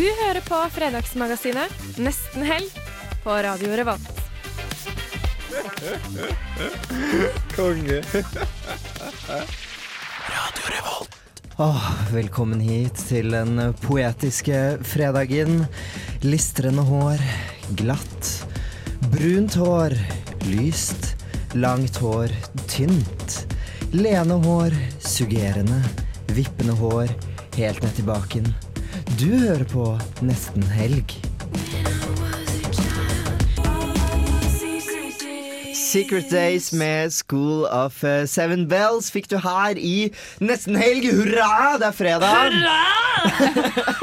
Du hører på Fredagsmagasinet Nesten helg på Radio Revolt. Konge. Radio Åh, velkommen hit til den poetiske fredagen. Listrende hår, glatt. Brunt hår, lyst. Langt hår, tynt. Lene hår, suggerende. Vippende hår, helt ned til baken. Du hører på Nesten helg. Secret Days med School of eh, Seven Bells fikk du her i Nesten helg. Hurra, det er fredag! Hurra!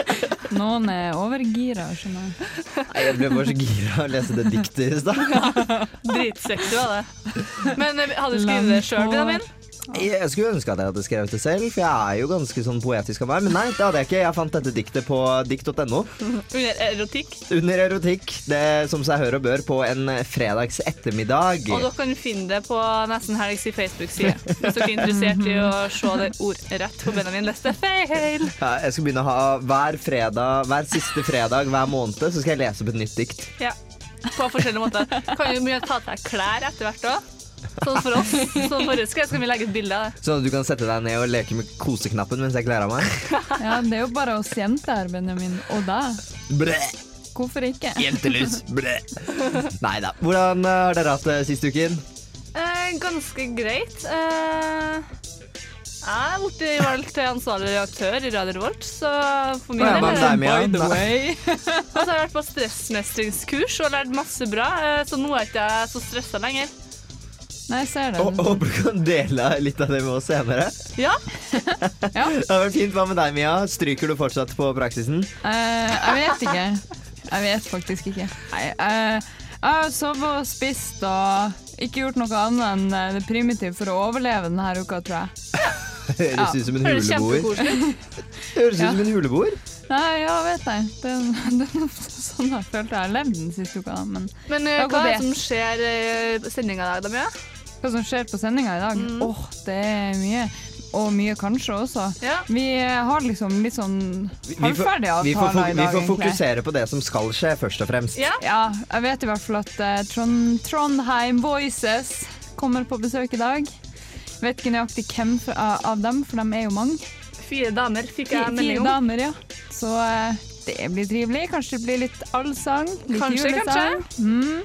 Noen er overgira, skjønner jeg. Nei, Jeg ble bare så gira av å lese det diktet i stad. Dritsexy var det. Men eh, hadde du skrevet det sjøl, Benjamin? Jeg skulle ønske at jeg hadde skrevet det selv, for jeg er jo ganske sånn poetisk av meg. Men nei, det hadde jeg ikke. Jeg fant dette diktet på dikt.no. Under erotikk. Under erotikk. Det som seg hør og bør på en fredags ettermiddag. Og dere kan finne det på Nesten Helgs Facebook-side. Hvis dere er interessert i å se det ordrett på Benjamin leste feil. Ja, jeg skal begynne å ha hver fredag, hver siste fredag hver måned, så skal jeg lese opp et nytt dikt. Ja. På forskjellige måter. Kan jo begynne å ta til deg klær etter hvert òg. Sånn for oss. Sånn for oss. skal vi legge et bilde av det. Sånn at du kan sette deg ned og leke med koseknappen mens jeg kler av meg. Ja, det er jo bare oss jenter, Benjamin. Og deg. Blæ, Hvorfor ikke? jentelus. Blæ. Nei da. Hvordan eh, har dere hatt det siste uken? Eh, ganske greit. Eh, jeg er blitt valgt til ansvarlig redaktør i Radio Revolt, så for min ja, del? By the way. Og så har jeg vært på stressmestringskurs og lært masse bra, eh, så nå er ikke så stressa lenger. Nei, jeg ser det. Og, Håper du kan dele litt av det med oss senere. Ja, Ja. Det har vært fint. Hva med deg, Mia? Stryker du fortsatt på praksisen? Uh, jeg vet ikke. Jeg vet faktisk ikke. Nei, uh, jeg har sovet og spist og ikke gjort noe annet enn eh, det primitive for å overleve denne uka, tror jeg. Høres ut som en huleboer. Høres ut som en huleboer. Nei, ja, vet jeg. Det, det er sånn jeg følte jeg har levd den siste uka. Men Men hva er det. som skjer i sendinga i dag, da, Mia? Hva som skjer på sendinga i dag? Mm. Åh, det er mye. Og mye kanskje også. Ja. Vi eh, har liksom litt sånn halvferdige avtaler i avtaler egentlig. vi får får egentlig. fokusere på det som skal skje, først og fremst. Ja. Ja, jeg vet i hvert fall at uh, Trond, Trondheim Voices kommer på besøk i dag. Vet ikke nøyaktig hvem fra, av dem, for de er jo mange. Fire damer fikk jeg melding fire om. damer, ja. Så uh, det blir trivelig. Kanskje det blir litt allsang. Litt Kanskje, julesang. Mm.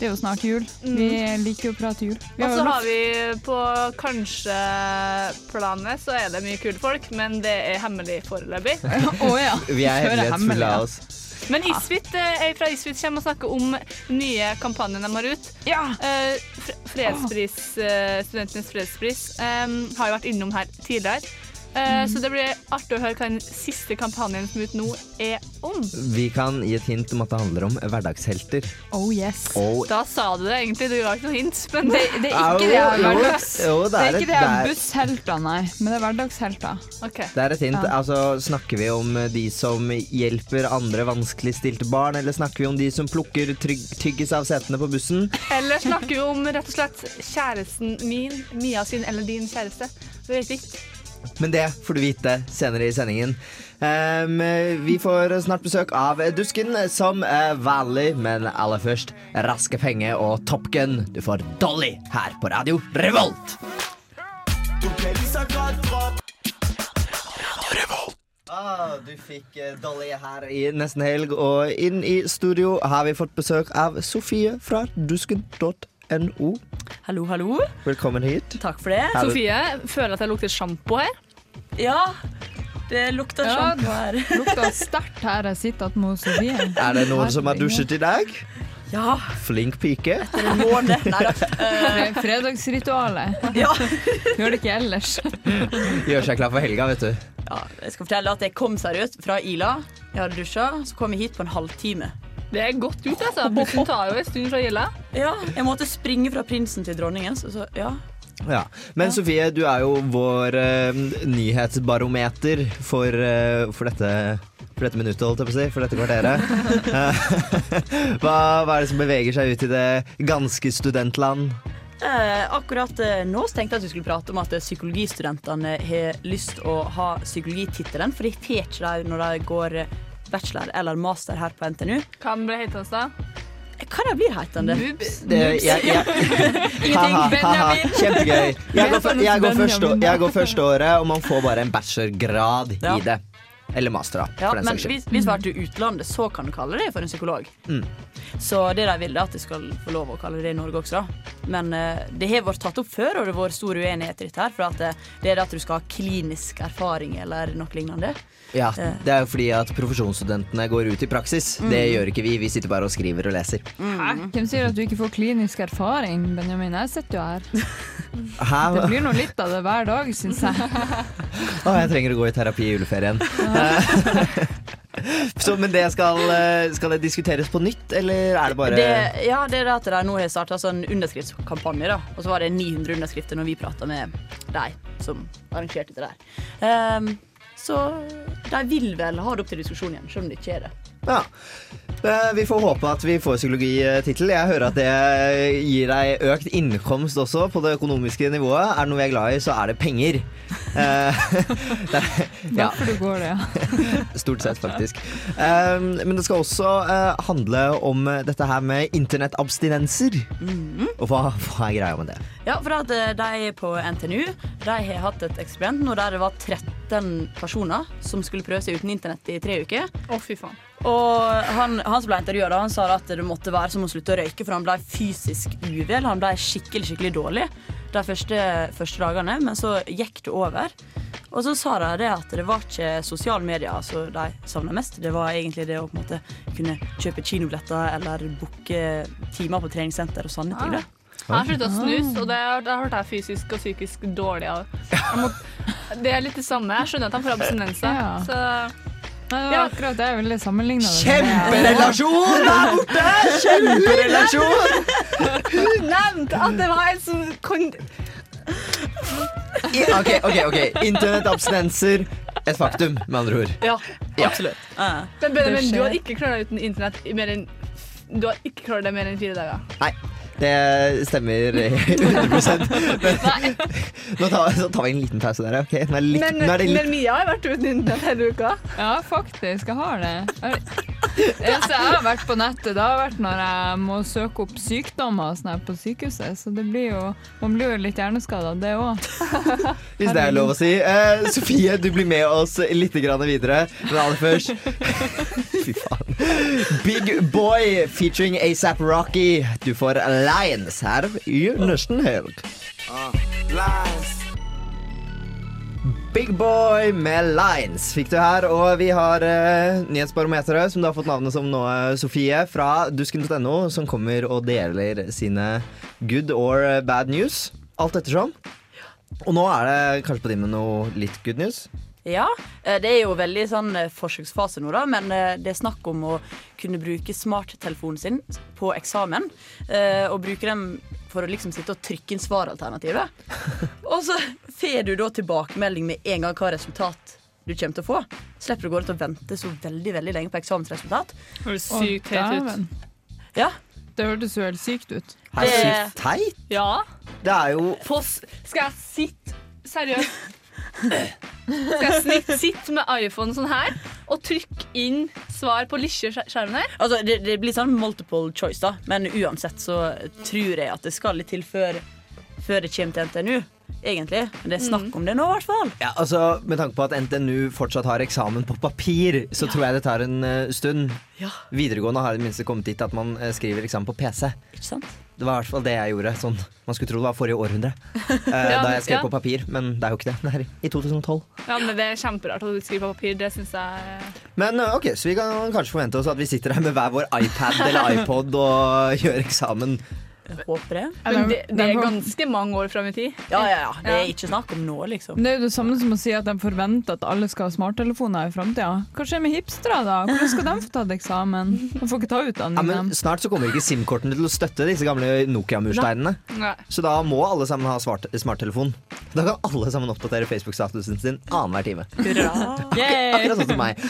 Det er jo snart jul. Vi liker jo å prate jul. Og så har vi på kanskje-planet så er det mye kule folk, men det er hemmelig foreløpig. oh, ja. Vi er hemmelighetsfulle av oss. Men Isfit, jeg ei fra Isfit kommer og snakker om nye kampanjen de har ut. ja. Eh, fredspris, eh, Studentenes fredspris eh, har jo vært innom her tidligere. Eh, Så det blir artig å høre hva den siste kampanjen som er ute nå, er om. Vi kan gi et hint om at det handler om hverdagshelter. Oh yes. Og Da sa du det egentlig, du ga ikke noe hint. Men Det, det er ikke det jeg har hørt. Det er ikke det er- busshelter, nei. Men det er hverdagshelter. Okay. Det er et hint. Altså, snakker vi om de som hjelper andre vanskeligstilte barn, eller snakker vi om de som plukker trygg, tyggis av setene på bussen? Eller snakker vi om rett og slett kjæresten min, Mia sin eller din kjæreste? Du vet ikke. Men det får du vite senere i sendingen. Um, vi får snart besøk av Dusken som er vanlig, men aller først Raske penger og Top Gun. Du får Dolly her på Radio Revolt. Ah, du fikk eh, Dolly her i nesten helg, og inn i studio har vi fått besøk av Sofie fra dusken.no. Hallo, hallo. Velkommen hit. Takk for det. Her- Sofie, føler at jeg lukter sjampo her. Ja, det lukter Ja. sjampo her. Lukter sterkt her jeg sitter attmed Sofie. Er det noen som har dusjet i dag? Ja, Flink pike. etter en måned. Nei da. Fre- Fredagsritualet. Ja. Gjør det ikke ellers. Gjør seg klar for helga, vet du. ja. Jeg skal fortelle at jeg kom seriøst fra Ila. Jeg hadde dusja, så kom jeg hit på en halvtime. Det er godt gjort, altså. Bussen tar jo en stund fra Gilla. Ja, jeg måtte springe fra prinsen til dronningen, så, så ja. Ja. Men Sofie, du er jo vår eh, nyhetsbarometer for, eh, for dette for dette minuttet, holdt jeg på å si. For dette kvarteret. Hva, hva er det som beveger seg ut i det ganske studentland? Eh, akkurat eh, nå så tenkte jeg at vi skulle prate om at eh, psykologistudentene har lyst å ha psykologitittelen, for de tar ikke det når de går eh, bachelor eller master her på NTNU. Hva ble hetende da? Hva det blir hetende? Ha. Kjempegøy. Jeg går, for, jeg, går første, jeg går første året, og man får bare en bachelorgrad Ja. i det. Eller master, da. Ja, men hvis, hvis du er til utlandet, så kan du kalle det for en psykolog. Mm. Så det de vil, er at de skal få lov å kalle det i Norge også. da. Men uh, det har vært tatt opp før, og det har vært stor uenighet i dette. her, For at det, det er det at du skal ha klinisk erfaring eller noe lignende. Ja, det er jo fordi at profesjonsstudentene går ut i praksis. Mm. Det gjør ikke vi. Vi sitter bare og skriver og leser. Hæ? Hvem sier at du ikke får klinisk erfaring, Benjamin? Jeg sitter jo her. Hæ? Det blir nå litt av det hver dag, syns jeg. Å, jeg trenger å gå i terapi i juleferien. Så, men det skal, eh, skal det diskuteres på nytt, eller er det bare Det, ja, det er det at de nå har starta sånn underskriftskampanje. da Og så var det 900 underskrifter når vi prata med de som arrangerte det der. Ehm, så de vil vel ha det opp til diskusjon igjen, selv om det ikke er det. Ja. Eh, Vi får håpe at vi får psykologitittel. Jeg hører at det gir deg økt innkomst også på det økonomiske nivået. Er det noe vi er glad i, så er det penger. Eh, det er, ja, Derfor du går det, ja. stort sett, faktisk. Eh, Men det skal også eh, handle om dette her med internettabstinenser. Og hva, hva er greia med det? Ja, for at de på NTNU De har hatt et eksperiment nå der det var 13 personer som skulle prøve seg uten internett i tre uker. Å, fy faen. Og han, han som ble intervjua, han sa at det måtte være som å slutte å røyke, for han ble fysisk uvel. Han ble skikkelig skikkelig dårlig de første, første dagene, men så gikk det over. Og så sa de det at det var ikke sosiale medier altså, de savna mest. Det var egentlig det å på en måte kunne kjøpe kinobilletter eller booke timer på treningssenter og sånne ting. da. Jeg har slutta å snuse, og det har det hørt jeg fysisk og psykisk dårlig av. Må, det er litt det samme. Jeg skjønner at han får abstinenser. Ja. Det var akkurat det jeg ville sammenligne det med. Kjemperelasjon der borte! Kjemperelasjon! Hun nevnte at det var en som kon... I- OK, OK. ok Internettabstinenser. Et faktum, med andre ord. Ja, Ja. absolutt. Ja. Men men, Det du har ikke klart deg uten internett i mer enn Du har ikke klart deg mer enn fire dager. Nei, det stemmer 100 Men nå tar, så tar vi en liten pause der, OK? Nå er, det litt, Men, nå er det litt men Mia har vært uten internett hele uka. Ja, faktisk. Jeg har det. Det eneste jeg har vært på nettet, det har vært når jeg må søke opp sykdommer og sånn her på sykehuset. Så det blir jo, man blir jo litt hjerneskada, det òg. Hvis det er lov å si. Eh, Sofie, du blir med oss litt grann videre. Men aller først Fy faen. Big Boy featuring ASAP Rocky. Du får Lions her i nesten helg. Big Boy med Lines fikk du her, og vi har uh, nyhetsbarometeret, som du har fått navnet som nå, eh, Sofie, fra dusken.no, som kommer og deler sine good or bad news, alt ettersom. Og nå er det kanskje på tide med noe litt good news. Ja, eh, det er jo veldig sånn eh, forsøksfase nå, da, men eh, det er snakk om å kunne bruke smarttelefonen sin på eksamen. eh, Og bruke dem for å liksom sitte og trykke inn svaralternativet. Og så får du da tilbakemelding med en gang hva resultat du kommer til å få. Slipper du å gå rundt og vente så veldig veldig lenge på eksamensresultat. Høres sykt teit ut. Ja, Det hørtes jo helt sykt ut. Det er Det- sykt teit. Ja. Det er jo Foss, skal jeg sitte Seriøst. Skal jeg snitt sitte med iPhone sånn her og trykke inn svar på lille skjer- skjermen her? altså det, det blir sånn multiple choice, da. Men uansett så tror jeg at det skal litt til før, før det kommer til NTNU. Egentlig. Men det er snakk om det nå, i hvert fall. ja, altså, Med tanke på at NTNU fortsatt har eksamen på papir, så tror jeg det tar en uh, stund. Ja, Videregående har i det minste kommet dit at man uh, skriver eksamen på PC. ikke sant? Det var i hvert fall det jeg gjorde. Sånn, man skulle tro det var forrige århundre. Uh, Ja, da jeg skrev ja. på papir, men det er jo ikke det. Det er i 2012. Ja, men Det er kjemperart at du skriver på papir. Det syns jeg Men ok, så vi kan kanskje forvente oss at vi sitter her med hver vår iPad eller iPod og gjør eksamen Jeg håper det. Men det, det er ganske mange år fram i tid. Ja, ja, ja. Det er ikke snakk om nå, liksom. Det er jo det samme som å si at de forventer at alle skal ha smarttelefoner i framtida. Hva skjer med hipstere, da? Hvordan skal de få tatt eksamen? De får ikke ta Ja, utdanning, men snart så kommer ikke SIM-kortene til å støtte disse gamle Nokia-mursteinene. Så da må alle sammen ha smart smarttelefon. Da kan alle sammen oppdatere Facebook-statusen sin annenhver time. Akkurat sånn som meg.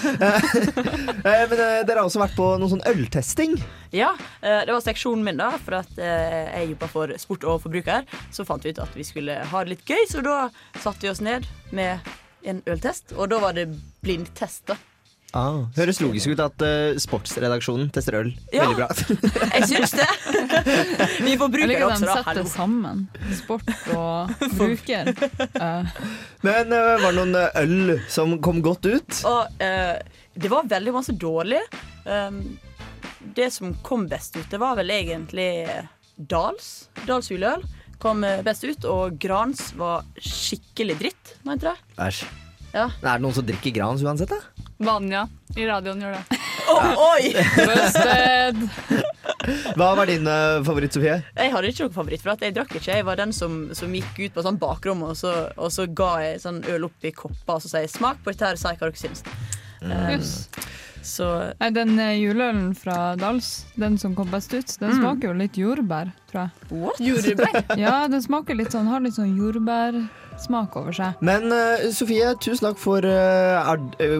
Eh, Men eh, dere har også vært på noe sånn øltesting. Ja, eh, det var seksjonen min, da. For at eh, jeg jobba for sport og forbruker. Så fant vi ut at vi skulle ha det litt gøy, så da satte vi oss ned med en øltest. Og da var det blindtest, da. Ah, høres logisk ut at uh, sportsredaksjonen tester øl. Ja. Veldig bra. Jeg syns det! Vi Jeg forbrukere liker at også, de da. setter sammen. Sport og bruker. Uh. Men uh, var det noen øl som kom godt ut? Og eh, det var veldig masse dårlig. Um, det som kom best ut, det var vel egentlig Dals. Dals juleøl kom eh, best ut, og Grans var skikkelig dritt, mente jeg. Æsj. Ja. Er det noen som drikker Grans uansett, da? Vanja i radioen gjør det. Å, oi! Busted! Hva var din uh, favoritt, Sofie? Jeg hadde ikke noen favoritt, for at jeg drakk ikke. Jeg var den som, som gikk ut på sånn bakrommet, og så, og så ga jeg sånn øl opp i kopper og så sa jeg 'smak på dette her, si hva dere syns'. Um, Jøss. Så Nei, den eh, juleølen fra Dals, den som kom best ut, den smaker jo litt jordbær, tror jeg. what? Jordbær. Ja, den smaker litt sånn, har litt sånn jordbærsmak over seg. Men uh, Sofie, tusen takk for uh,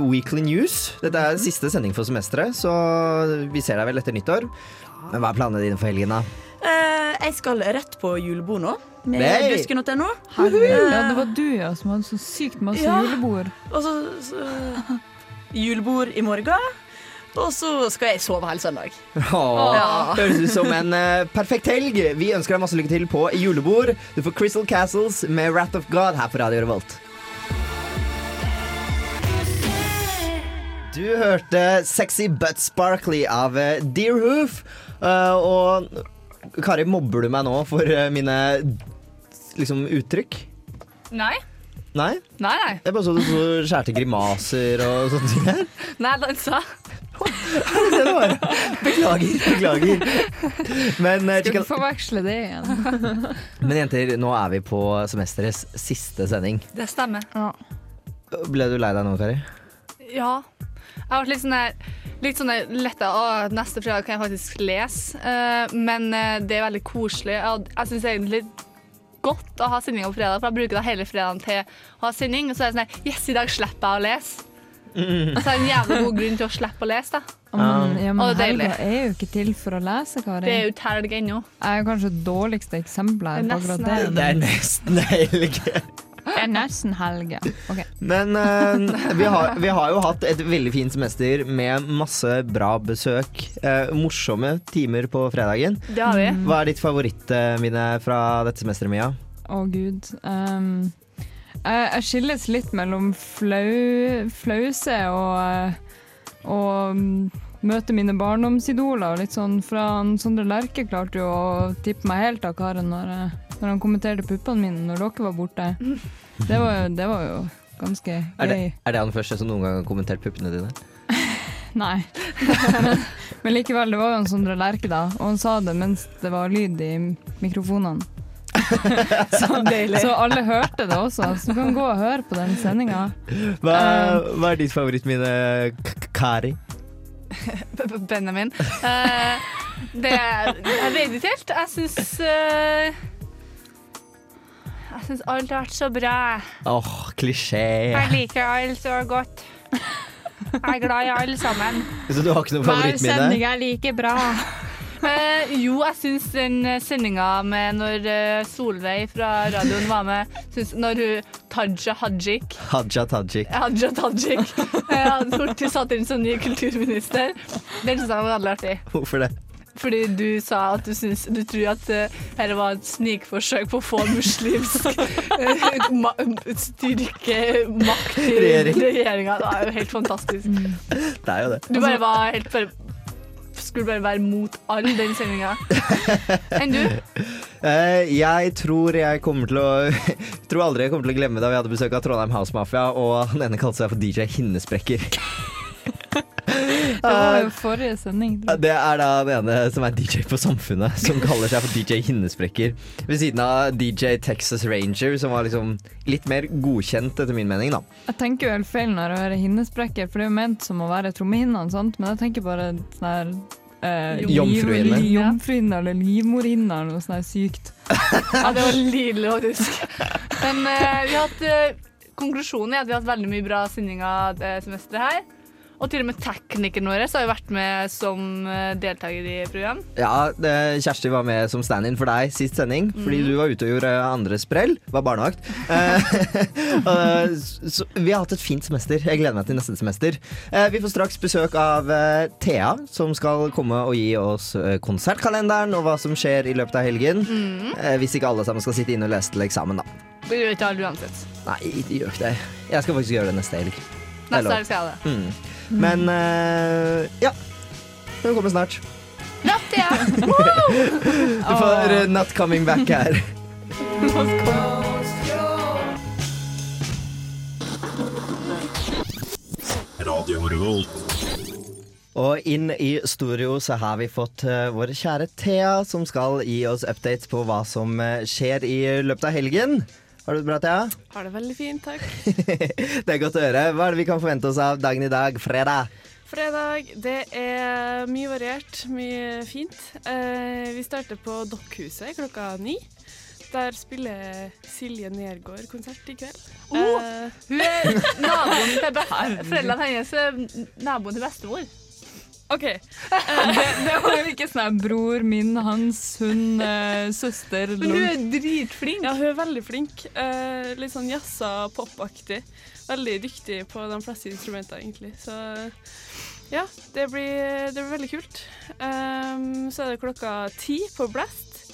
Weekly News. Dette er siste sending for semesteret, så vi ser deg vel etter nyttår. Men hva er planene dine for helgen, da? Uh, jeg skal rett på julebord nå, med Nei. dusken.no. Ja, det var du ja, som hadde så sykt masse Ja. julebord. Og så, så julebord i morgen. Og så skal jeg sove hele søndag. Åh, Ja. Høres ut som en uh, perfekt helg. Vi ønsker deg masse lykke til på julebord. Du får Crystal Castles med Wrath of God her på Radio Revolt. Du hørte Sexy But Sparkly av Dear Hoof. Uh, og Kari, mobber du meg nå for eh, mine liksom uttrykk? Nei. Nei? Nei, nei. Jeg bare så du skjærte grimaser og sånne ting her. Nei, dansa. Det var. Beklager, beklager. Men, eh, Skal Chica- ikke forveksle det igjen. Men jenter, nå er vi på semesterets siste sending. Det stemmer. Ja. Ble du lei deg nå, Kari? Ja. Jeg har vært litt sånn der Litt sånn letta Å, neste fredag kan jeg faktisk lese. Eh, men eh, det er veldig koselig. Jeg, jeg syns egentlig godt å ha sending på fredag, for jeg bruker da hele fredagen til å ha sending. Og så er det sånn her Yes, i dag slipper jeg å lese. Og så er det en jævlig god grunn til å slippe å lese, da. Ja, men, ja, men det er deilig. helga er jo ikke til for å lese, Kari. Det er jo ikke helg ennå. Jeg er kanskje det dårligste eksempelet på akkurat det. Det er nesten helg. Det er nesten helg, ja. Ok. Men uh, vi, har, vi har jo hatt et veldig fint semester med masse bra besøk. Uh, morsomme timer på fredagen. Det har vi. Hva er ditt favorittminne fra dette semesteret, Mia? Å, gud. Um, jeg, jeg skilles litt mellom flau, flause og, og mm, møte mine barndomsidoler. Litt sånn fra Sondre Lerche klarte jo å tippe meg helt av karen når, eh, når han kommenterte puppene mine når dere var borte. Det var, jo- det var jo ganske Er det, gøy. er det han første som noen gang har kommentert puppene dine? Nei. men, men likevel, det var jo han Sondre Lerche, da. Og han sa det mens det var lyd i mikrofonene. så, så alle hørte det også, så du kan gå og høre på den sendinga. Hva, hva er ditt favorittminne, Kari? Benjamin. Uh, det Jeg vet ikke helt. Jeg syns eh, Jeg syns alt har vært så bra. Åh, klisjé. Jeg liker alle så godt. Jeg er glad i alle sammen. Så du har ikke noe favorittminne? er like bra. Eh, jo, jeg syns den sendinga med når eh, Solveig fra radioen var med, synes, når hun Taja Hajik Haja Tajik. Haja Tajik eh, satt inn som ny kulturminister, den syns jeg var veldig artig. Hvorfor det? Fordi du sa at du, syns, du tror at uh, dette var et snikforsøk på å få muslimsk eh, ma styrke, makt i Regjering. regjeringa. Det er jo helt fantastisk. Det er jo det. Du bare var helt bare skulle bare være mot all den sendinga. Enn du? Eh, jeg tror jeg kommer til å Tror aldri jeg kommer til å glemme da vi hadde besøk av Trondheim House Mafia, og han ene kalte seg for DJ Hinnesprekker. Det var jo forrige sending. Det er da den ene som er DJ på Samfunnet, som kaller seg for DJ Hinnesprekker. Ved siden av DJ Texas Ranger, som var liksom litt mer godkjent, etter min mening, da. Jeg tenker jo helt feil når jeg hører hinnesprekker, for det er jo ment som å være trommehinnene, sant? men jeg tenker bare sånn her eh, Jomfruhinne. Jomfruhinne eller livmorhinne eller noe sånt sykt. Ja, det var lille logisk. Men eh, vi har hatt, eh, konklusjonen er at vi har hatt veldig mye bra sendinger det semesteret her. Og til og med teknikeren vår har jo vært med som eh, deltaker i program. Ja, det, Kjersti var med som stand-in for deg sist sending, fordi du var ute og gjorde andre sprell. Var barnevakt. Eh, så vi har hatt et fint semester. Jeg gleder meg til neste semester. Eh, vi får straks besøk av eh, Thea, som skal komme og gi oss eh, konsertkalenderen og hva som skjer i løpet av helgen. Mm. hvis ikke alle sammen skal sitte inne og lese til eksamen, da. Det gjør ikke alle uansett. Nei, de gjør ikke det. Jeg skal faktisk gjøre det neste helg. Neste helg skal jeg det. Mm. Men eh, ja. Hun kommer snart. Natt, ja. Du får eh, Not Coming Back her. Og inn i studio så har vi fått uh, vår kjære Thea, som skal gi oss updates på hva som uh, skjer i løpet av helgen. Har du det bra, Thea? Har det veldig fint, takk. det er godt å høre. Hva er det vi kan forvente oss av dagen i dag, fredag? Fredag, det er mye variert, mye fint. Eh, vi starter på Dokkhuset klokka ni. Der spiller Silje Nergård konsert i kveld. Oh! Eh, Hun er naboen til be- Foreldrene hennes er naboen til bestemor. OK. Det, det var jo ikke sånn her bror min, hans, hun, eh, søster Men hun er dritflink. Ja, hun er veldig flink. Eh, litt sånn jazza, popaktig. Veldig dyktig på de fleste instrumenter, egentlig. Så ja, det blir, det blir veldig kult. Ehm, så er det klokka ti på Blast.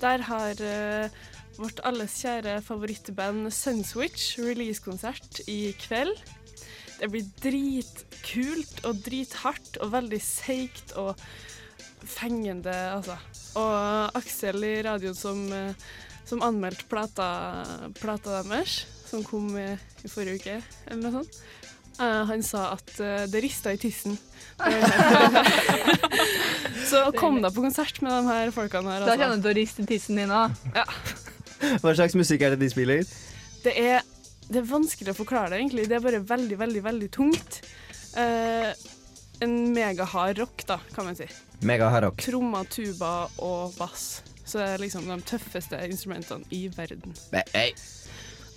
Der har eh, vårt alles kjære favorittband Sunswitch releasekonsert i kveld. Det blir dritkult og drithardt og veldig seigt og fengende, altså. Og Aksel i radioen som, eh, som anmeldte plata, plata deres, som kom i, i forrige uke, eller noe sånt. Uh, han sa at uh, det rista i tissen. Så kom deg på konsert med de her folkene her. Da altså. kjenner du til å riste tissen din òg. Hva slags musikk er det de spiller? Det er, det er vanskelig å forklare det, egentlig. Det er bare veldig, veldig, veldig tungt. Eh, en megahard rock, da, kan man si. Megaharrock. Trommer, tuba og bass. Så det er liksom de tøffeste instrumentene i verden. Hey.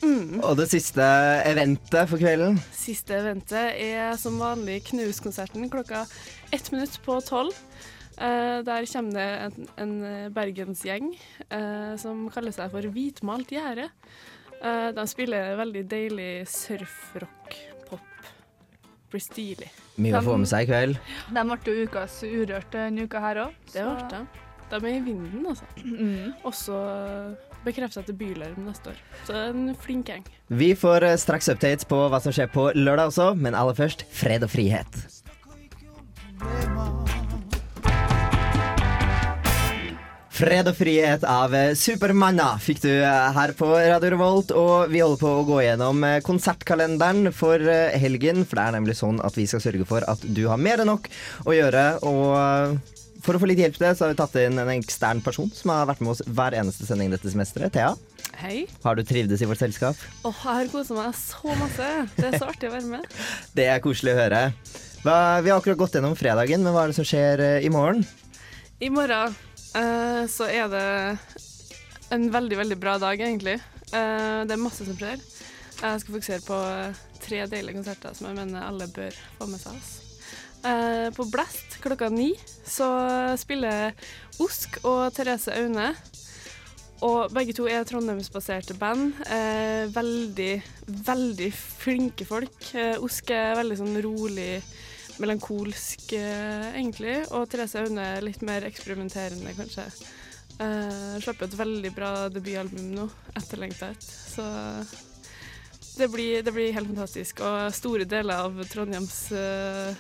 Mm. Og det siste eventet for kvelden? Siste eventet er som vanlig Knuskonserten klokka ett minutt på tolv. Uh, der kommer det en, en bergensgjeng uh, som kaller seg for Hvitmalt gjerde. Eh, de spiller veldig deilig surfrock-pop. Blir stilig. Mye å få med seg i kveld. De ble ukas urørte denne uka her òg. Det ble det. De er i vinden, altså. Mm. Også bekrefta til Bylarm neste år. Så det er en flink gjeng. Vi får eh, straks updates på hva som skjer på lørdag også, men aller først fred og frihet. Fred og frihet av eh, Supermanna fikk du eh, her på Radio Revolt. Og vi holder på å gå gjennom eh, konsertkalenderen for helgen. For det er nemlig sånn at vi skal sørge for at du har mer enn nok å gjøre. Og for å få litt hjelp til det, så har vi tatt inn en ekstern person som har vært med oss hver eneste sending dette semesteret. Thea, Hei. har du trivdes i vårt selskap? Åh, jeg har kosa meg så masse. Det er så artig å være med. Det er koselig å høre. Vi har akkurat gått gjennom fredagen, men hva er det som skjer i morgen? I morgen eh, så er det en veldig, veldig bra dag, egentlig. Uh, det er masse som skjer. Jeg skal fokusere på eh, tre deilige konserter som jeg mener alle bør få med seg. Eh, på Blast klokka ni så spiller Osk og Therese Aune. Og begge to er trondheimsbaserte band. Veldig, veldig flinke folk. Osk er veldig sånn rolig, melankolsk, eh, egentlig. Og Therese Aune litt mer eksperimenterende, kanskje. Uh, Slapp et veldig bra debutalbum nå, etterlengta et. Så det blir, det blir helt fantastisk. Og store deler av Trondheims uh,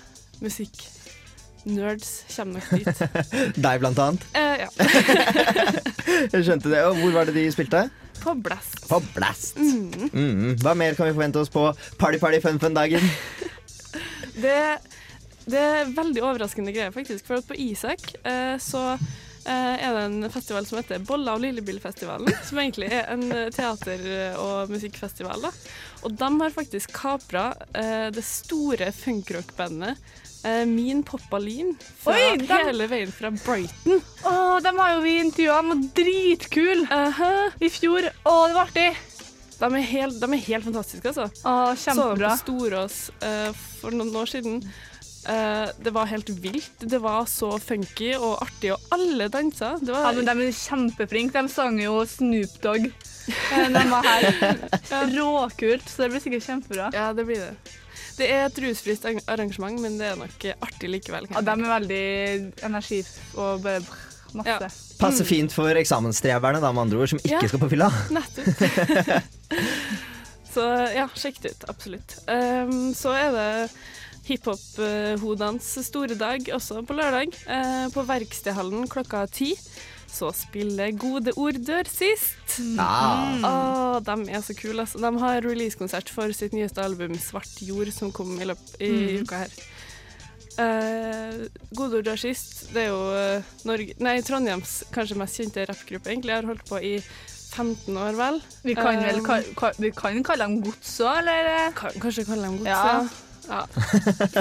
musikknerds kommer nok dit. Deg, blant annet. Eh, ja. Jeg skjønte det. Og hvor var det de spilte? På Blast. På Blast. Mm. Mm. Hva mer kan vi forvente oss på Party Party Fun Fun-dagen? Det det er veldig overraskende greier, faktisk. For at på Isak eh, så eh, er det en festival som heter Bolla og Lillebillfestivalen. Som egentlig er en eh, teater- og musikkfestival. da. Og de har faktisk kapra eh, det store funkrockbandet Min Poppalin fra Oi, de... hele veien fra Brighton. Å, dem har jo vi intervjua. De var dritkule i fjor. Å, det var artig. De er helt, de er helt fantastiske, altså. Å, Så dem kjempebra. på Storås for noen år siden. Eh, det var helt vilt. Det var så funky og artig, og alle dansa. Det var Ja, men De er kjempeflinke. De sang jo Snoop Dogg eh, de var her. Råkult, så det blir sikkert kjempebra. Ja, det blir det. Det er et rusfritt arrangement, men det er nok artig likevel. Ja, de er veldig energi og bare masse. Passer fint for eksamensstreverne, da, med andre ord, som ikke Ja. skal på fylla. Nettopp. så ja, sjekk det ut. Absolutt. Um, så er det hiphop-hodens store dag også på lørdag. eh, på Verkstedhallen klokka ti. Så spiller Gode Ord dør sist. Ah. Åh, de er så kule. Altså. De har releasekonsert for sitt nyeste album 'Svart jord', som kom i, løp i Mm. uka her. Uh, Gode ord dør sist. Det er jo eh, Norge, nei, Trondheims kanskje mest kjente rappgruppe, egentlig. Jeg har holdt på i 15 år, vel. Vi kan vel Um, ka- ka- vi kan kalle dem gods òg, eller? Kan, kanskje kalle dem gods, Ja. ja. Ja.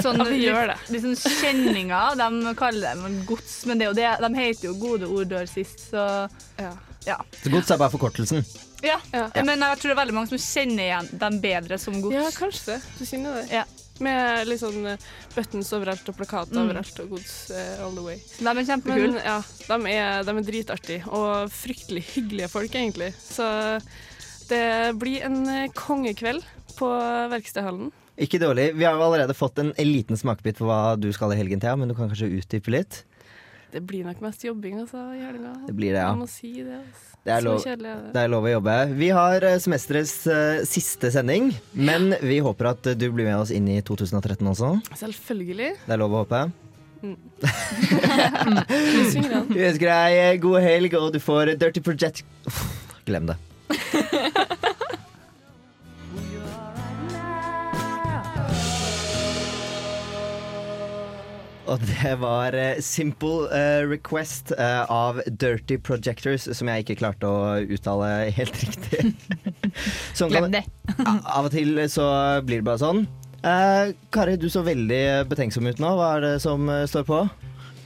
Sånn, Ja, vi gjør det. De, de sånn kjenninger, de kaller dem gods, men det er jo det, de heter jo Gode ord dør sist, så ja. ja. Så gods er bare forkortelsen. Ja. Ja. Men jeg tror det er veldig mange som kjenner igjen dem bedre som gods. Ja, kanskje det. Du kjenner det. Ja. Med litt sånn eh, buttons overalt og plakater Mm. overalt og gods uh, all the way. De er kjempekule. Ja, de er, de er dritartige og fryktelig hyggelige folk, egentlig. Så det blir en eh, kongekveld på Verkstedhallen. Ikke dårlig. Vi har allerede fått en liten smakebit på hva du skal i helgen, Thea, men du kan kanskje utdype litt? Det blir nok mest jobbing, altså, i helga. Det blir det, ja. Jeg må si det. Altså. Det er, lov, kjedelig det. det er lov å jobbe. Vi har eh, semesterets uh, siste sending, men vi håper at du blir med oss inn i 2013 også. Selvfølgelig. Det er lov å håpe. Mm. Vi ønsker deg eh, god helg, og du får Dirty Project Glem det. Og det var eh, Simple eh, Request eh, av Dirty Projectors, som jeg ikke klarte å uttale helt riktig. Sånn Glem det. Av og til så blir det bare sånn. Kari, du så veldig betenksom ut nå. Hva er det som står på?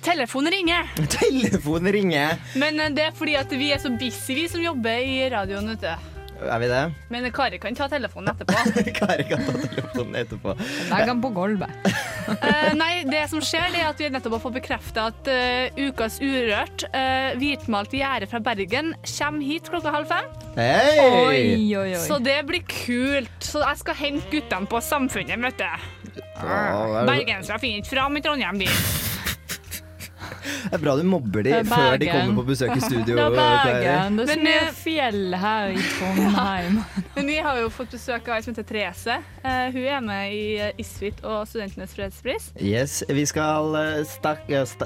Telefonen ringer. Telefonen ringer. Men det er fordi at vi er så busy, vi som jobber i radioen. vet du. Er vi det? Men Kari kan ta telefonen etterpå. Kari kan ta telefonen etterpå. Legg den på gulvet. uh, nei, det som skjer, det er at vi nettopp har fått bekrefta at uh, Ukas Urørt, uh, hvitmalt gjerde fra Bergen, kommer hit klokka halv fem. Hey! Oi, oi, oi. Så det blir kult. Så jeg skal hente guttene på Samfunnet, vet du. Er- Bergensere finner ikke fram i Trondheim by. Det er bra du mobber de før de kommer på besøk i studio. Det er Bergen. Det er så Men, mye eh, fjell her i Trondheim. Men vi har jo fått besøk av ei som heter Therese. Eh, hun er med i eh, Isfit og Studentenes fredspris. Yes, vi skal eh, stak,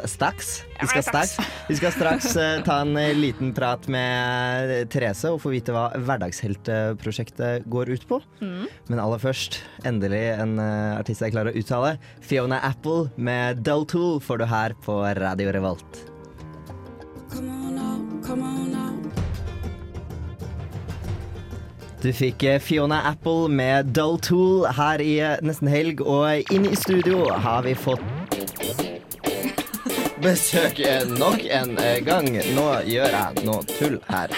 staks. Vi skal, straks. Vi skal straks ta en liten prat med Therese og få vite hva Hverdagsheltprosjektet går ut på. Mm. Men aller først, endelig en artist jeg klarer å uttale. Fiona Apple med Dull Tool får du her på Radio Revolt. Du fikk eh, Fiona Apple med Dull Tool her i eh, Nesten Helg, og inn i studio har vi fått besøk eh, nok en gang. Nå gjør jeg noe tull her.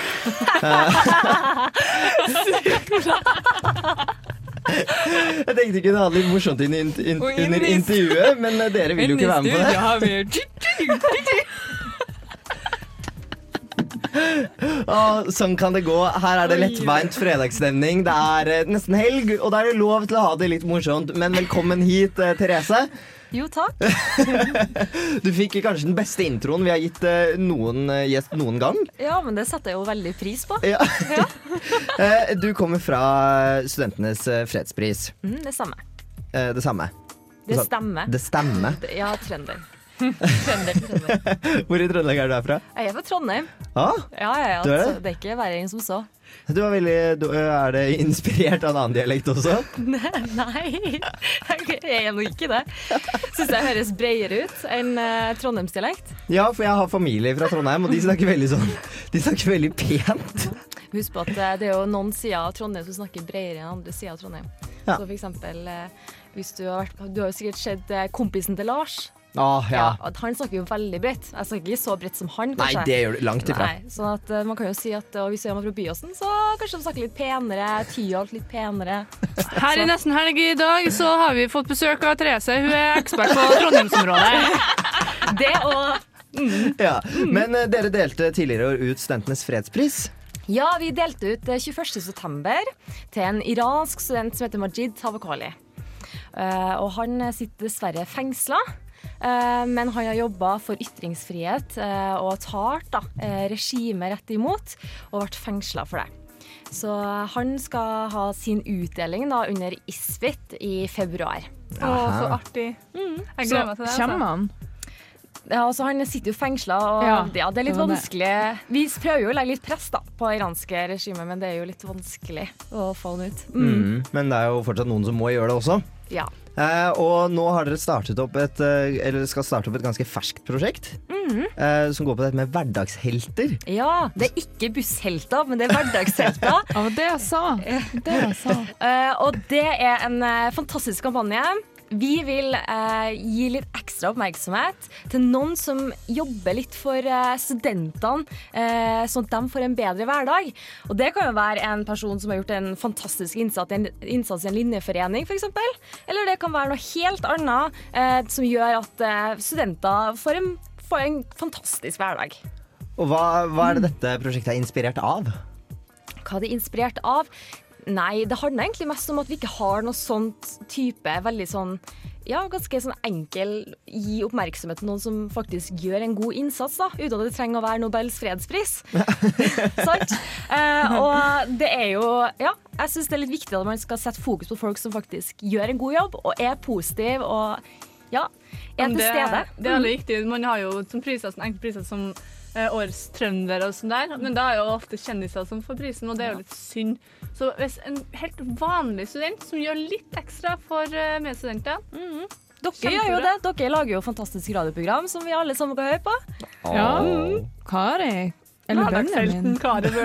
Jeg tenkte ikke det hadde litt morsomt inn, inn, inn, under intervjuet, men eh, dere vil jo ikke være med på det. har vi Å, sånn kan det gå. Her er det lettbeint fredagsstemning. Det er eh, nesten helg, og da er det lov til å ha det litt morsomt. Men velkommen hit, eh, Therese. Jo, takk. Du fikk kanskje den beste introen vi har gitt eh, noen eh, gjest noen gang. Ja, men det setter jeg jo veldig pris på. Ja. Eh, Du kommer fra Studentenes fredspris. Mm, det. Eh, Det samme. Det stemmer. Det stemmer. Ja, trønder. Trønder trønder. Hvor i Trøndelag er du herfra? Jeg er fra Trondheim. Ah, Ja, ja, ja. Du er det? Det er ikke enn som så. du er, veldig, du, er det inspirert av en annen dialekt også? Nei, jeg er nå ikke det. Syns jeg høres bredere ut enn uh, trondheimsdialekt. Ja, for jeg har familie fra Trondheim, og de snakker veldig sånn De snakker veldig pent. Husk på at eh, det er jo noen sider av Trondheim som snakker bredere enn andre sider av Trondheim. Ja. Så for eksempel eh, hvis du har vært Du har jo sikkert sett eh, kompisen til Lars. Ah, ja. Ja, han snakker jo veldig bredt. Jeg snakker ikke så bredt som han, Nei, det gjør du langt ifra. Nei, sånn at, eh, man kan jo si at og hvis jeg er fra Byåsen, så kanskje de snakker litt penere. Tyholt litt penere. Her i Nesten helg i dag så har vi fått besøk av Therese. Hun er ekspert på Trondheimsområdet. Det og Ja. Men uh, dere delte tidligere ut Studentenes fredspris. Ja, vi delte ut eh, 21. september til en iransk student som heter Majid Tavakali. Uh, og han sitter dessverre fengsla. Eh, men han har jobba for ytringsfrihet eh, og talt da, eh, regimet rett imot, og vært fengsla for det. Så han skal ha sin utdeling da, under Isfit i februar. Å, så artig. Jeg gleder meg til det. Kommer Altså. han? Ja, altså Han sitter jo fengsla, og ja, Ja, det er litt det. vanskelig. Vi prøver jo å legge litt press da, på iranske regimet, men det er jo litt vanskelig å få han ut. Mm. Mm. Men det er jo fortsatt noen som må gjøre det også. Ja. Eh, og nå har dere startet opp et eh, Eller skal starte opp et ganske ferskt prosjekt. Mm. eh, som går på dette med hverdagshelter. ja, det er ikke busshelter, men det er hverdagshelter. Ja, det jeg sa. Det jeg sa. Eh, og det er en eh, fantastisk kampanje. Vi vil eh, gi litt ekstra oppmerksomhet til noen som jobber litt for eh, studentene, eh, sånn at de får en bedre hverdag. Og det kan jo være en person som har gjort en fantastisk innsats, en, innsats i en linjeforening, f.eks. Eller det kan være noe helt annet eh, som gjør at eh, studenter får en, får en fantastisk hverdag. Og hva, hva er det dette prosjektet er inspirert av? Hva det er inspirert av? Nei, det handler egentlig mest om at vi ikke har noe sånt type veldig sånn ja, ganske sånn enkel gi oppmerksomhet til noen som faktisk gjør en god innsats, da, uten at det trenger å være Nobels fredspris. Sant? Eh, og det er jo Ja, jeg syns det er litt viktig at man skal sette fokus på folk som faktisk gjør en god jobb, og er positiv og ja, er til stede. det er veldig viktig. Man har jo som priser, som enkeltpriser som Årets trønder og sånn der, men da er jo ofte kjendiser som får prisen, og det er jo litt synd. Så hvis en helt vanlig student som gjør litt ekstra for uh, medstudenter Dere gjør jo det. Dere lager jo fantastisk radioprogram som vi alle sammen kan høre på. Ja. Kari. Eller Benjamin. Kari.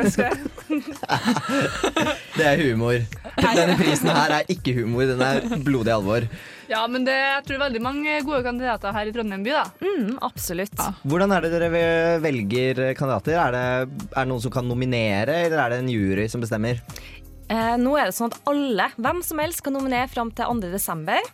Det er humor. Denne prisen her er ikke humor, den er blodig alvor. Ja, men det, jeg tror veldig mange gode kandidater her i Trondheim by, da. Mm, absolutt. Hvordan er det dere velger kandidater? Er det, er det noen som kan nominere, eller er det en jury som bestemmer? Eh, nå er det sånn at alle, hvem som helst, kan nominere fram til 2. desember.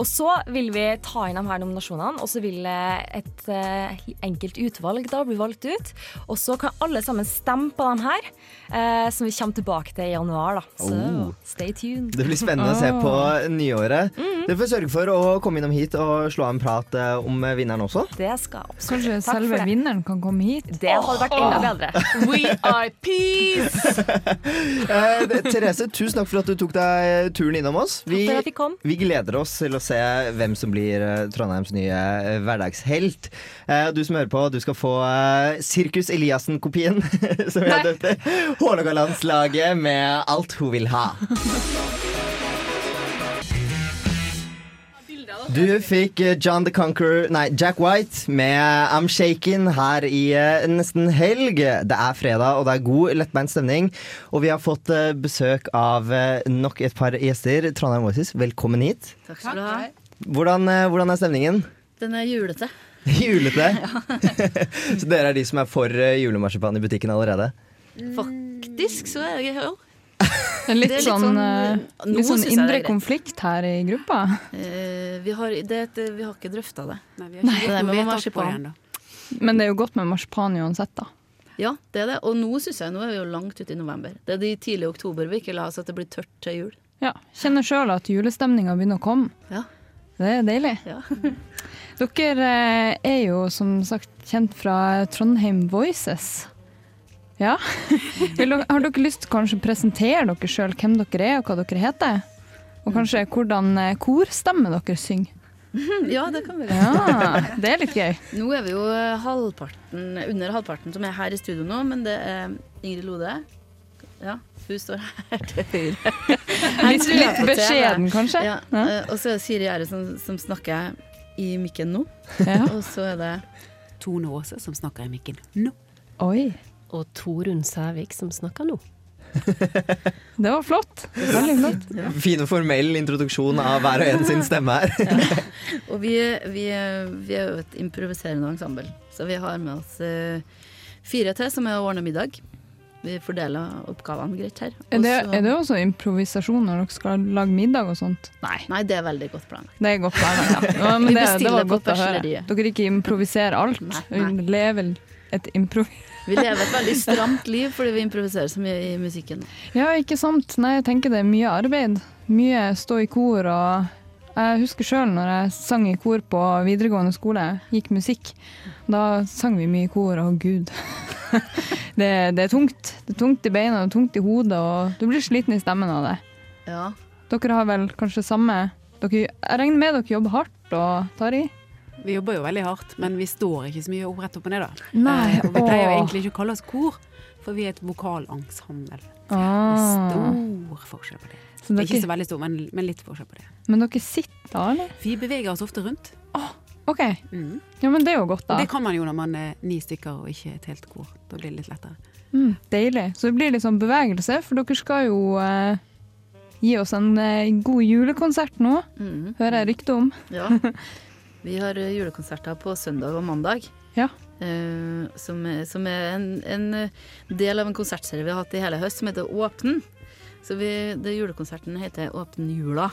Og så vil vi ta inn de her nominasjonene, og så vil eh, et eh, enkelt utvalg da bli valgt ut. Og så kan alle sammen stemme på dem her, eh, som vi kommer tilbake til i januar. da. Så Oh. stay tuned. Det blir spennende å se på nyåret. Du får sørge for å komme innom hit og slå av en prat eh, om vinneren også. Det skal absolutt. Kanskje Takk selve vinneren kan komme hit? Det hadde vært enda bedre. We are peace! Eh, Therese, tusen takk for at du tok deg turen innom oss. Vi, jeg vi gleder oss til å se hvem som blir eh, Trondheims nye eh, hverdagshelt. Eh, Du som hører på, du skal få Sirkus Eliassen-kopien, som jeg døpte. Hålogalandslaget med Alt hun vil ha. Du fikk eh, John the Conqueror, nei, Jack White med I'm Shaken her i eh, nesten helg. Det er fredag, og det er god, lettbeint stemning. Og vi har fått eh, besøk av eh, nok et par gjester. Trondheim Voices, velkommen hit. Takk skal du ha. Hvordan, eh, hvordan er stemningen? Den er julete. Julete? Så dere er de som er for eh, julemarsipan i butikken allerede? Faktisk så er jeg En litt, Det er litt sånn, sånn, eh, litt sånn synes indre konflikt her i gruppa. Uh, vi, har, det, vi har ikke drøfta det. Nei, vi har ikke på marsipan. Men det er jo godt med marsipan uansett, da. Ja, det er det. Og nå syns jeg nå er vi jo langt ute i november. Det er de tidlige oktober vi ikke la oss at det blir tørt til jul. Ja, Kjenner sjøl at julestemninga begynner å komme. Ja. Det er deilig. Ja. Dere eh, er jo som sagt kjent fra Trondheim Voices. Ja. Dere, har dere lyst til å presentere dere sjøl, hvem dere er og hva dere heter? Og kanskje hvordan eh, korstemme dere synger? Ja, det kan vi gjøre. Ja, det er litt gøy. Nå er vi jo halvparten, under halvparten som er her i studio nå, men det er Ingrid Lode. Ja, hun står her til høyre. Litt, litt beskjeden, kanskje? Ja. eh, Og så er det Siri Gjerde som, som snakker i mikken nå. Ja. Og så er det Tone Aase som snakker i mikken nå. Oi. Og Torunn Sævik som snakker nå. Det var flott. Veldig flott. Fin og formell introduksjon av hver og en sin stemme her. Og vi, vi, vi er jo et improviserende ensemble, så vi har med oss eh, fire til som er å ordne middag. Vi fordeler oppgavene greit her. Er det, er det også improvisasjon når dere skal lage middag og sånt? Nei. Nei, det er veldig godt planlagt. Det er godt planlagt, ja. ja men det, det var godt å høre. Dere ikke improviserer alt. Nei, Nei. lever et improv... Vi lever et veldig stramt liv fordi vi improviserer så mye i musikken. Ja, ikke sant. Nei, jeg tenker det er mye arbeid. Mye stå i kor og Jeg husker sjøl når jeg sang i kor på videregående skole, gikk musikk. Da sang vi mye i kor, og gud. det, det er tungt. Det er tungt i beina, det er tungt i hodet, og du blir sliten i stemmen av det. Ja. Dere har vel kanskje samme dere, Jeg regner med dere jobber hardt og tar i? Vi jobber jo veldig hardt, men vi står ikke så mye opp rett opp og ned, da. Nei, Eh, og vi pleier jo egentlig ikke å kalle oss kor, for vi er et vokalensemble. Ah. stor forskjell på det. Så dere- Ikke så veldig stor, men, men litt forskjell på det. Men dere sitter da, eller? Vi beveger oss ofte rundt. OK. Mm. Ja, men det er jo godt, da. Og det kan man jo når man er ni stykker og ikke et helt kor. Da blir det litt lettere. Mm, deilig. Så det blir litt sånn bevegelse, for dere skal jo eh, gi oss en eh, god julekonsert nå. mm. Hører jeg rykte om. Ja. Vi har eh, julekonserter på søndag og mandag. Ja. Uh, som, er- som er en, en eh, del av en konsertserie vi har hatt i hele høst, som heter Åpen. Så vi, det julekonserten heter Åpen jula.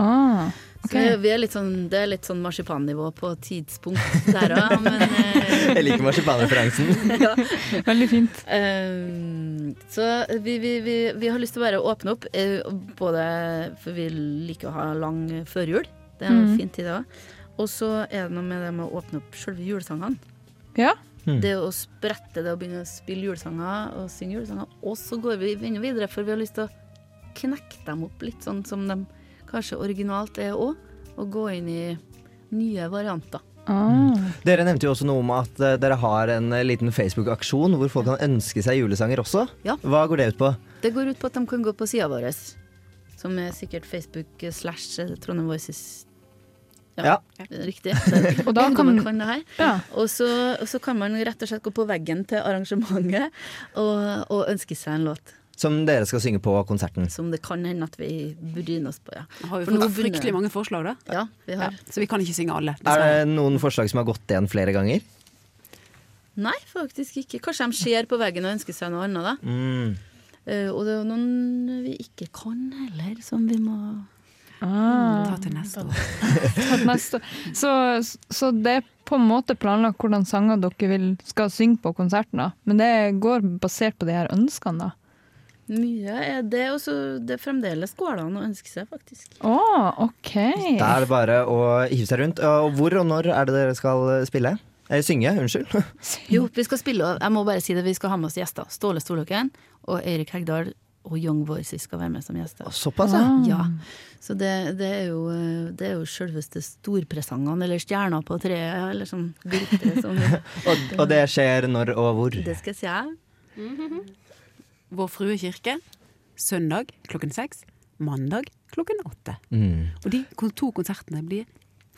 Ah, Så vi, vi er litt sånn, det er litt sånn marsipannivå på tidspunkt der òg, men uh, Jeg liker marsipanreferansen. ja. Veldig fint. Uh, så vi, vi, vi, vi har lyst til å bare åpne opp, både for vi liker å ha lang førjul. Det er en mm. fin tid da. Og så er det noe med det med å åpne opp selve julesangene. Ja. Mm. Det å sprette det og begynne å spille julesanger og synge julesanger. Og så går vi enda videre, for vi har lyst til å knekke dem opp litt sånn som de kanskje originalt er òg. Og gå inn i nye varianter. Ah. Dere nevnte jo også noe om at eh, dere har en eh, liten Facebook-aksjon hvor folk kan ønske seg julesanger også. Ja. Hva går det ut på? Det går ut på at de kan gå på sida vår, som er sikkert Facebook slash Trondheim Voices. Ja. Riktig. Det- Og da kan- man kan det her. Ja. Og så, og så kan man rett og slett gå på veggen til arrangementet og, og ønske seg en låt. Som dere skal synge på konserten. Som det kan hende at vi bryner oss på, ja. Har vi fått begynner- fryktelig mange forslag, da? Ja, vi har. Så vi kan ikke synge alle. Er det noen forslag som har gått igjen flere ganger? Nei, faktisk ikke. Kanskje de ser på veggen og ønsker seg noe annet, da. Mm. Uh, og det er noen vi ikke kan heller, som vi må Ah. Ta til neste år. Ta neste. Så, så det er på en måte planlagt hvordan sanger dere vil, skal synge på konserten, da. Men det går basert på de her ønskene, da. Mye er det, og så det fremdeles går det an å ønske seg, faktisk. Å, OK. Da er det bare å hive seg rundt. Og hvor og når er det dere skal spille? Eh, synge, unnskyld. Jo, vi skal spille, og jeg må bare si det, vi skal ha med oss gjester. Ståle Storløkken og Eirik Hegdal og Young Voices skal være med som gjester. Såpass, ja. ja. Så det, det er jo, det er jo selveste storpresangene, eller stjerner på treet, eller sånn glitre sånn. Og, og det skjer når og hvor? Det skal jeg si. Vår Frue kirke søndag klokken seks. Mandag klokken åtte. Mm. Og de to konsertene blir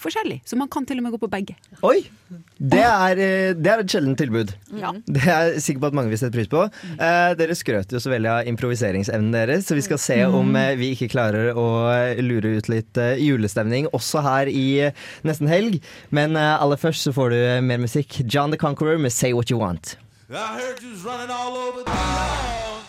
forskjellige, så man kan til og med gå på begge. Oi! Det er, eh, det er et sjeldent tilbud. Ja. Det er jeg sikker på at mange vil sette pris på. Eh, dere skrøt jo så veldig av improviseringsevnen deres, så vi skal se om eh, vi ikke klarer å lure ut litt eh, julestemning også her i eh, nesten helg. Men eh, aller først så får du eh, mer musikk. John the Conqueror med 'Say What You Want'.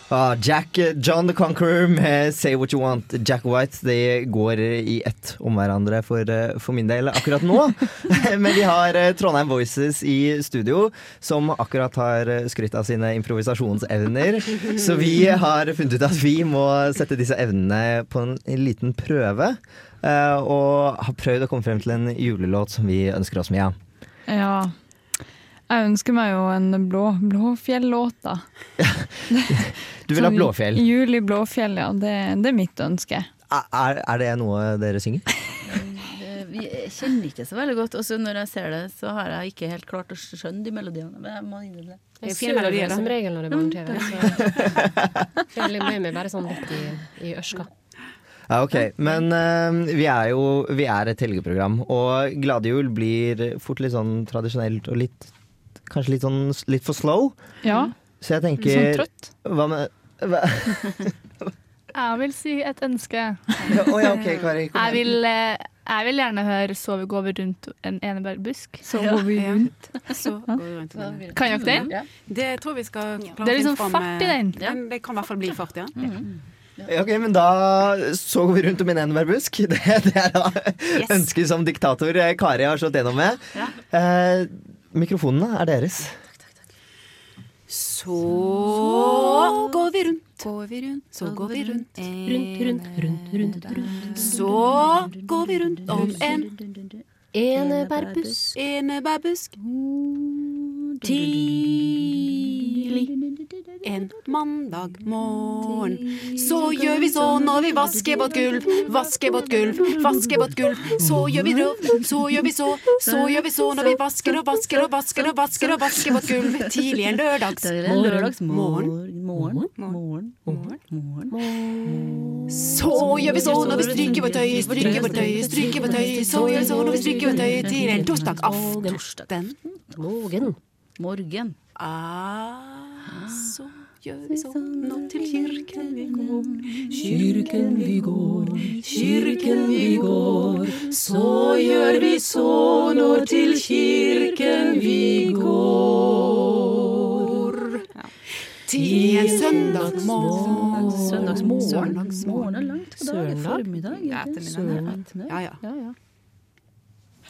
Ah, Jack, John the Conqueror med 'Say What You Want'. Jack White de går i ett om hverandre for, eh, for min del akkurat nå. Men vi har eh, Trondheim Voices i studio, som akkurat har eh, skrytt av sine improvisasjonsevner. Så vi har funnet ut at vi må sette disse evnene på en, en liten prøve. eh, Og har prøvd å komme frem til en julelåt som vi ønsker oss mye av. Ja. Jeg ønsker meg jo en blå, Blåfjell-låt, da. Du vil ha Sånn Blåfjell. Jul i Blåfjell, ja. Det, det er mitt ønske. Er, er det noe dere synger? Vi kjenner ikke så veldig godt. Og når jeg ser det, så har jeg ikke helt klart å skjønne de melodiene. Men jeg må innrømme det. Det er fine melodier som regel når det er barne-TV. Så jeg følger meg bare sånn litt i, i ørska. Ja, ok. Men uh, vi er jo vi er et helgeprogram, og Glade jul blir fort litt sånn tradisjonelt og litt Kanskje litt sånn litt for slow. Ja. Så jeg Litt tenker sånn trøtt. Hva med hva? Jeg vil si et ønske. Ja, oh ja, ok, Kari, kom jeg, vil, eh, jeg vil gjerne høre 'Så vi går rundt en enebærbusk'. Så går vi rundt. Går vi rundt om den. Kan dere den? Det tror vi skal Det er liksom fart i den. eh, Det kan i hvert fall bli fart, ja. Ja, Ok, men da så går vi rundt om en enebærbusk. Det, det er da ønsket som diktator eh, Kari har slått gjennom med. Eh, mikrofonene er deres. Så går vi rundt, går vi rundt, så går vi rundt. Rundt, rundt, rundt, rundt, rundt. Så går vi rundt om en Enebærbusk. enebærbusk. Tidlig en mandag morgen. Så gjør vi så når vi vasker vårt gulv, vasker vårt gulv, vasker vårt gulv. Så gjør vi rov, så gjør vi så, så gjør vi så når vi vasker og vasker og vasker og vasker og vasker vårt gulv. Tidlig en lørdags morgen. Morgen. Morgen. Morgen. Så gjør vi så når vi stryker vårt tøy, stryker vårt tøy, stryker vårt tøy. Så gjør vi så når vi stryker vårt tøy til en torsdag aften. Morgen. Morgen. Ah, så gjør vi så nå til kirken vi går. Kirken vi går, Kirken vi går, så gjør vi så når til kirken vi går. Til en søndagsmorgen. Søndagsmorgen. Morgen er langt på dag. Søndag? Formiddag. Ja. Ettermiddag. Ja, ja. ja, ja.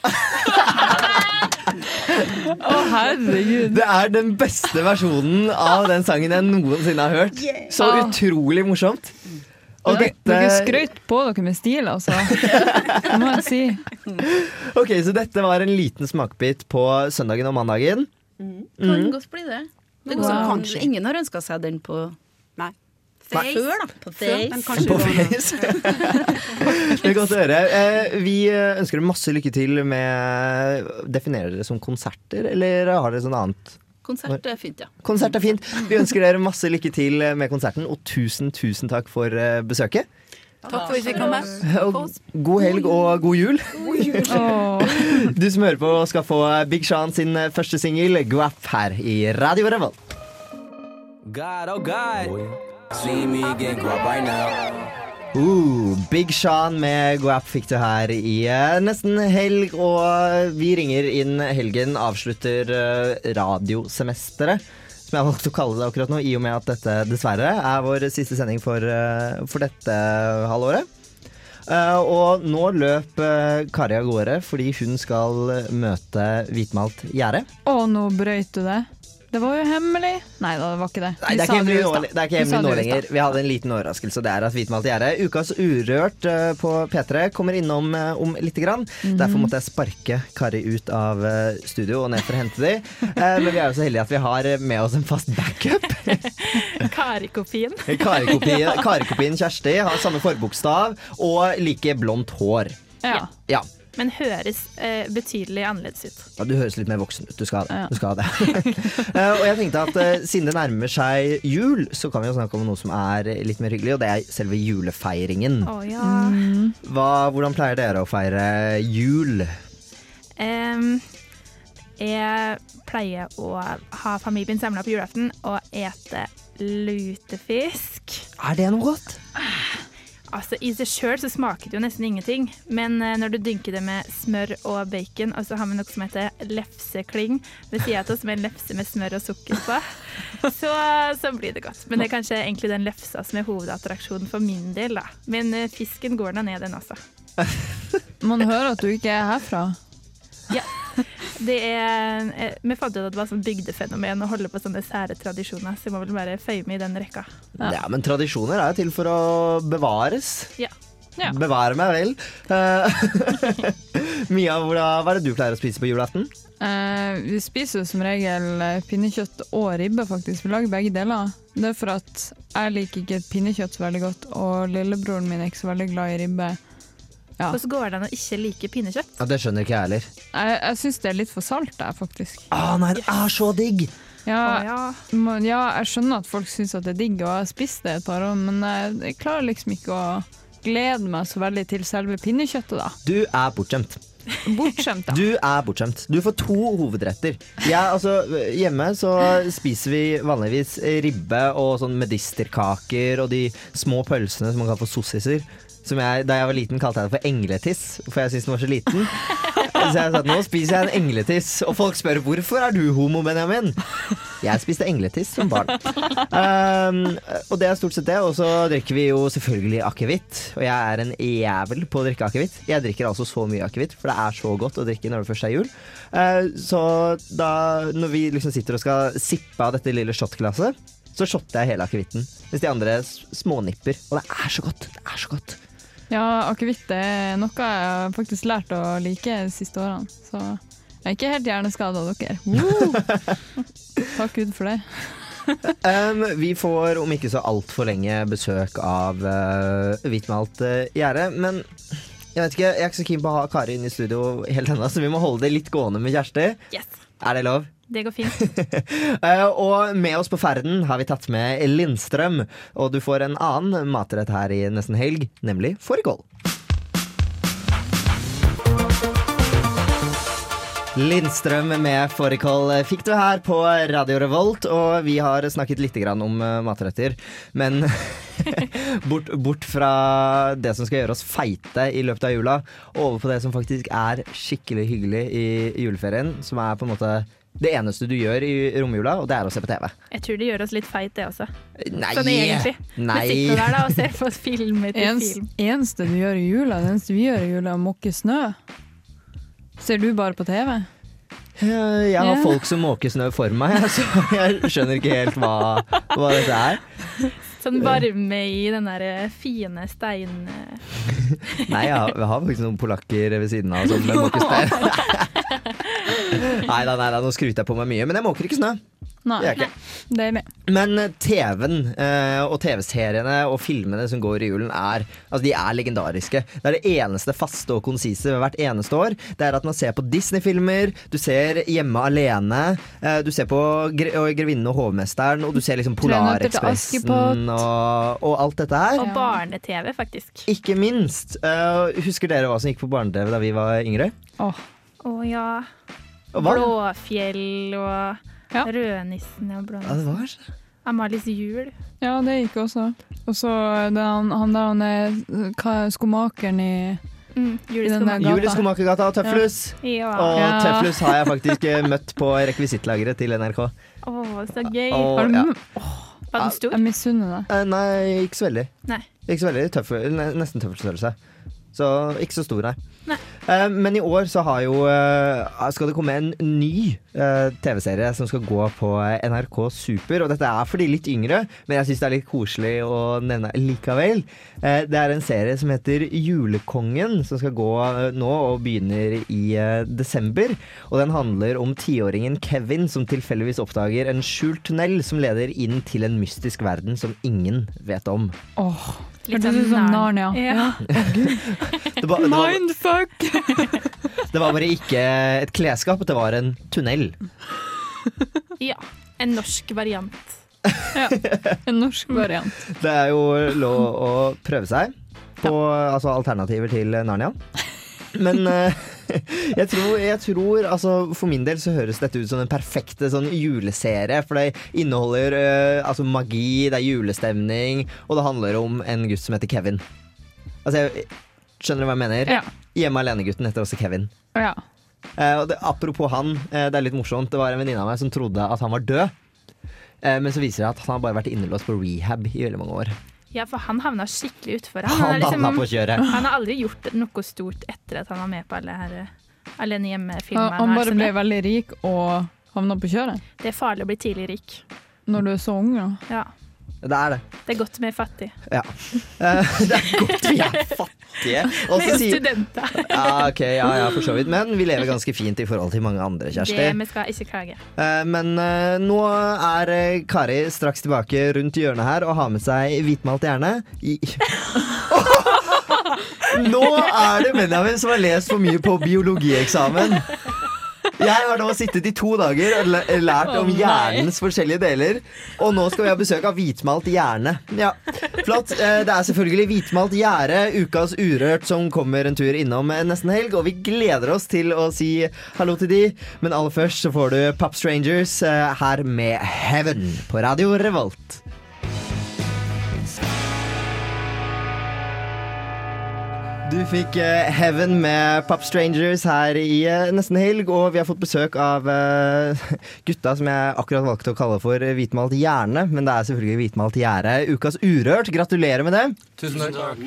Å, herregud. Det er den beste versjonen av den sangen jeg noensinne har hørt. Så Ah. utrolig morsomt. Og Dere- Dere dette skrøt på dere med stil, altså. Det må jeg si. Ok, så dette var en liten smakebit på søndagen og mandagen. Kan Mhm. godt bli det. det Wow. ingen har ønska seg den på Nei. Face. Før, da. På Face. men På vi. Face. Det er godt å høre. Eh, Vi eh, ønsker dere masse lykke til med Definerer dere som konserter, eller har dere sånn annet? Konsert er fint, ja. Konsert er fint. Vi ønsker dere masse lykke til med konserten, og tusen, tusen takk for eh, besøket. Takk for at vi fikk med. God helg og god jul. Du som hører på, skal få Big Sean sin første singel, 'Guap', her i Radio Revolt. God, oh God. See me again, go right now. Uh, Big Sean med Guap fikk du her i uh, nesten helg, og vi ringer inn helgen, avslutter uh, radiosemesteret. Som jeg har valgt å kalle det akkurat nå, i og med at dette dessverre er vår siste sending for, eh, for dette halvåret. Eh, og nå løp uh, Kari av gårde fordi hun skal møte hvitmalt gjerde. Å, nå brøyt du det. Det var jo hemmelig. Nei da, det var ikke det. Nei, det er ikke nå, det er ikke hemmelig nå lenger. Vi hadde en liten overraskelse. Det er at Hvitmalt gjerde, ukas Urørt eh, på P3, kommer innom eh, om lite grann. Mhm. Derfor måtte jeg sparke Kari ut av eh, studio og ned for å hente de. Eh, Men vi er jo så heldige at vi har med oss en fast backup. Karikopien. Karikopien, Karikopien Kjersti har samme forbokstav og like blondt hår. Ja. Ja. Men høres eh, betydelig annerledes ut. Ja, Du høres litt mer voksen ut. Du skal, Ja. du skal ha det. Eh, og jeg tenkte at eh, siden det nærmer seg jul, så kan vi jo snakke om noe som er litt mer hyggelig, og det er selve julefeiringen. Å ja. Hva, hvordan pleier dere å feire jul? Um, jeg pleier å ha familien samla på julaften og ete lutefisk. Er det noe godt? Altså, I seg sjøl så smaker det jo nesten ingenting, men eh, når du dynker det med smør og bacon, og så har vi noe som heter lefsekling ved sida av, oss med en lefse med smør og sukker på, så, så blir det godt. Men det er kanskje egentlig den lefsa som er hovedattraksjonen for min del, da. Men eh, fisken går da ned, den også. Man hører at du ikke er herfra. Ja. Det er, eh, vi fant ut at det var sånn bygdefenomen å holde på sånne sære tradisjoner, så vi må vel bare føye meg i den rekka. Ja. men tradisjoner er jo til for å bevares. Ja. Ja. Bevare meg vel. Eh, Mia, hva hva er det du pleier å spise på julaften? Uh, vi spiser som regel pinnekjøtt og ribbe, faktisk. Vi lager begge deler. Det er for at jeg liker ikke pinnekjøtt så veldig godt, og lillebroren min er ikke så veldig glad i ribbe. Ja. Hvordan går det an å ikke like pinnekjøtt? Ja, det skjønner ikke jeg heller. Jeg, jeg syns det er litt for salt der, faktisk. Å nei, det er så digg! Ja, ah, ja, jeg skjønner at folk syns det er digg, og jeg har spist det et par år, men jeg, jeg klarer liksom ikke å glede meg så veldig til selve pinnekjøttet, da. Du er bortskjemt. Bortskjemt, da. Du er bortskjemt. Du får to hovedretter. Jeg, altså, hjemme så spiser vi vanligvis ribbe og sånn medisterkaker og de små pølsene som man kan få sossiser. Som jeg, da jeg var liten, kalte jeg det for engletiss, for jeg syntes den var så liten. Så jeg sa at nå spiser jeg en engletiss, og folk spør hvorfor er du homo, Benjamin? Jeg spiste engletiss som barn. Um, og det er stort sett det. Og så drikker vi jo selvfølgelig akevitt. Og jeg er en jævel på å drikke akevitt. Jeg drikker altså så mye akevitt, for det er så godt å drikke når det først er jul. Uh, så da, når vi liksom sitter og skal sippe av dette lille shotglasset, så shotter jeg hele akevitten. Mens de andre smånipper. Og det er så godt. Det er så godt. Ja, akevitt er noe jeg har faktisk lært å like de siste årene. Så jeg er ikke helt hjerneskada av dere. Woo! Takk Gud for det. Um, vi får om ikke så altfor lenge besøk av uh, hvitmalt uh, gjerde. Men jeg vet ikke, jeg er ikke så keen på å ha Kari inn i studio helt ennå, så vi må holde det litt gående med Kjersti. Yes. Er det lov? Det går fint. Uh, og med oss på ferden har vi tatt med Lindstrøm. Og du får en annen matrett her i nesten helg, nemlig fårikål. Lindstrøm med fårikål fikk du her på Radio Revolt, og vi har snakket litt om uh, matretter. Men bort, bort fra det som skal gjøre oss feite i løpet av jula, over på det som faktisk er skikkelig hyggelig i juleferien, som er på en måte det eneste du gjør i romjula, og det er å se på TV. Jeg tror det gjør oss litt feit, det også. Nei! Sånn egentlig. Nei. Vi sitter der da og ser på film etter Enst, film. eneste du gjør i jula, det eneste vi gjør i jula, er å måke snø. Ser du bare på TV? Jeg har folk som måker snø for meg, så jeg skjønner ikke helt hva, hva dette er. Sånn varme i den der eh, fine stein... eh, Nei, jeg har, jeg har faktisk noen polakker ved siden av som måker snø. Nei da, nei da, nå skryter jeg på meg mye, men jeg måker ikke snø. Nei. Det er ikke. Nei, det er med. Men eh, TV-en eh, og TV-seriene og filmene som går i julen, er, altså, de er legendariske. Det er det eneste faste og konsise ved hvert eneste år. Det er at man ser på Disney-filmer, du ser Hjemme alene, eh, du ser på Gre Grevinnen og hovmesteren, og du ser liksom Polarekspressen og, og alt dette her. Og barne-TV, faktisk. Ikke minst. Eh, husker dere hva som gikk på barne-TV da vi var yngre? Å ja. Og hva? Blåfjell og Rødnissen og Ja, det Blånissen. var Amalies jul. Ja, det gikk også. Og så han, han der han er hva, skomakeren i Mm, Juleskomakergata og Tøflus. Ja. Og Ja. Tøflus har jeg faktisk eh, møtt på rekvisittlageret til NRK. Å, så gøy. Og, Var den, ja. Var den stor? Jeg misunner deg. Eh, Nei, ikke så veldig. Nei. Ikke så veldig tøffel, nesten tøffelstørrelse. Så ikke så stor, nei. Eh, men i år så har jo eh, skal det komme en ny eh, TV-serie som skal gå på eh, NRK Super. Og dette er for de litt yngre, men jeg syns det er litt koselig å nevne likevel. Eh, det er en serie som heter Julekongen, som skal gå eh, nå og begynner i eh, desember. Og den handler om tiåringen Kevin som tilfeldigvis oppdager en skjult tunnel som leder inn til en mystisk verden som ingen vet om. Åh, Litt Hørtes ut som Narnia. Ja. Det var, det, var, Mindfuck! det var bare ikke et klesskap, det var en tunnel. ja. En norsk variant. ja, En norsk variant. Det er jo lov å prøve seg på altså, alternativer til Narnia. Men eh, jeg tror, jeg tror altså, For min del så høres dette ut som den perfekte sånn juleserie. For det inneholder eh, altså, magi, det er julestemning, og det handler om en gutt som heter Kevin. Altså, jeg, skjønner du hva jeg mener? Ja. Hjemme alene-gutten heter også Kevin. Ja. Eh, og det, apropos han, eh, det er litt morsomt. Det var en venninne av meg som trodde at han var død. Eh, men så viser det at han har bare vært innelåst på rehab i veldig mange år. Ja, for han havna skikkelig utfor. Han Han liksom- havna på kjøret. Han har aldri gjort noe stort etter at han var med på alle her eh, Alene hjemme-filmene. han bare her, ble veldig rik og havna på kjøret. Det er farlig å bli tidlig rik. Når du er så ung, ja. Ja, Det er det. det er godt vi er fattige. Ja. Eh, det er godt vi er fattige. Også Vi er studenter. Ja, ok, ja, ja, for så vidt. Men vi lever ganske fint i forhold til mange andre, Kjersti. Det, vi skal ikke klage. Eh, Men eh, nå er Kari straks tilbake rundt hjørnet her og har med seg hvitmalt hjerne. I Nå er det Benjamin som har lest for mye på biologieksamen. Jeg har nå sittet i to dager og lært om hjernens forskjellige deler. Og nå skal vi ha besøk av hvitmalt hjerne. Ja, flott. Eh, Det er selvfølgelig hvitmalt gjerde, ukas Urørt, som kommer en tur innom nesten helg. Og vi gleder oss til å si hallo til de. Men aller først så får du Pop Strangers eh, her med Heaven på Radio Revolt. Du fikk uh, Heaven med Pop Strangers her i uh, nesten helg, og vi har fått besøk av uh, gutta som jeg akkurat valgte å kalle for hvitmalt hjerne, men det er selvfølgelig hvitmalt gjerde. Ukas Urørt. Gratulerer med det. Tusen takk.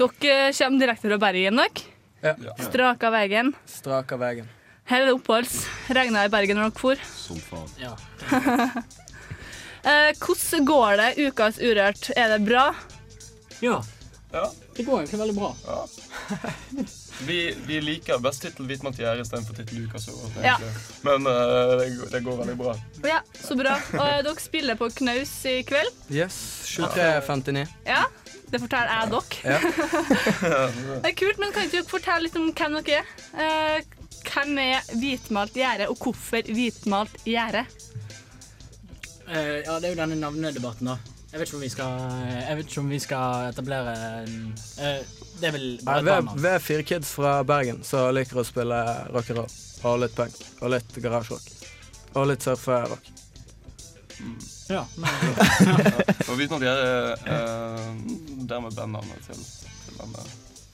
Dere kommer direkte fra Bergen, dere. Ja. Straka veien. Straka veien. Her er det oppholds. Regna i Bergen når dere for. Som faen. Ja. Eh, hvordan går det ukas Urørt? Er det bra? Ja. Ja. Det går egentlig veldig bra. Vi, vi liker best tittel 'Hvitmalt gjerde' istedenfor tittel Lukas år'. Ja. Men uh, det, går- det går veldig bra. Ja, så bra. Og uh, dere spiller på Knaus i kveld. Yes. 23.59. Ja, det forteller jeg dere. Ja. Det er kult, men kan ikke dere fortelle litt om hvem dere er? Uh, hvem er hvitmalt gjerde, og hvorfor hvitmalt gjerde? Uh, ja, det er jo denne navnedebatten, da. Jeg vet ikke om vi skal, jeg vet ikke om vi skal etablere en eh, Det er vel bare et vi, er, vi er fire kids fra Bergen som liker å spille rock'n'roll. Og litt punk. Og litt garasjerock. Og litt surferock. Ja. Og 'Hvitmalt gjerde' er der med bandnavnet til, til denne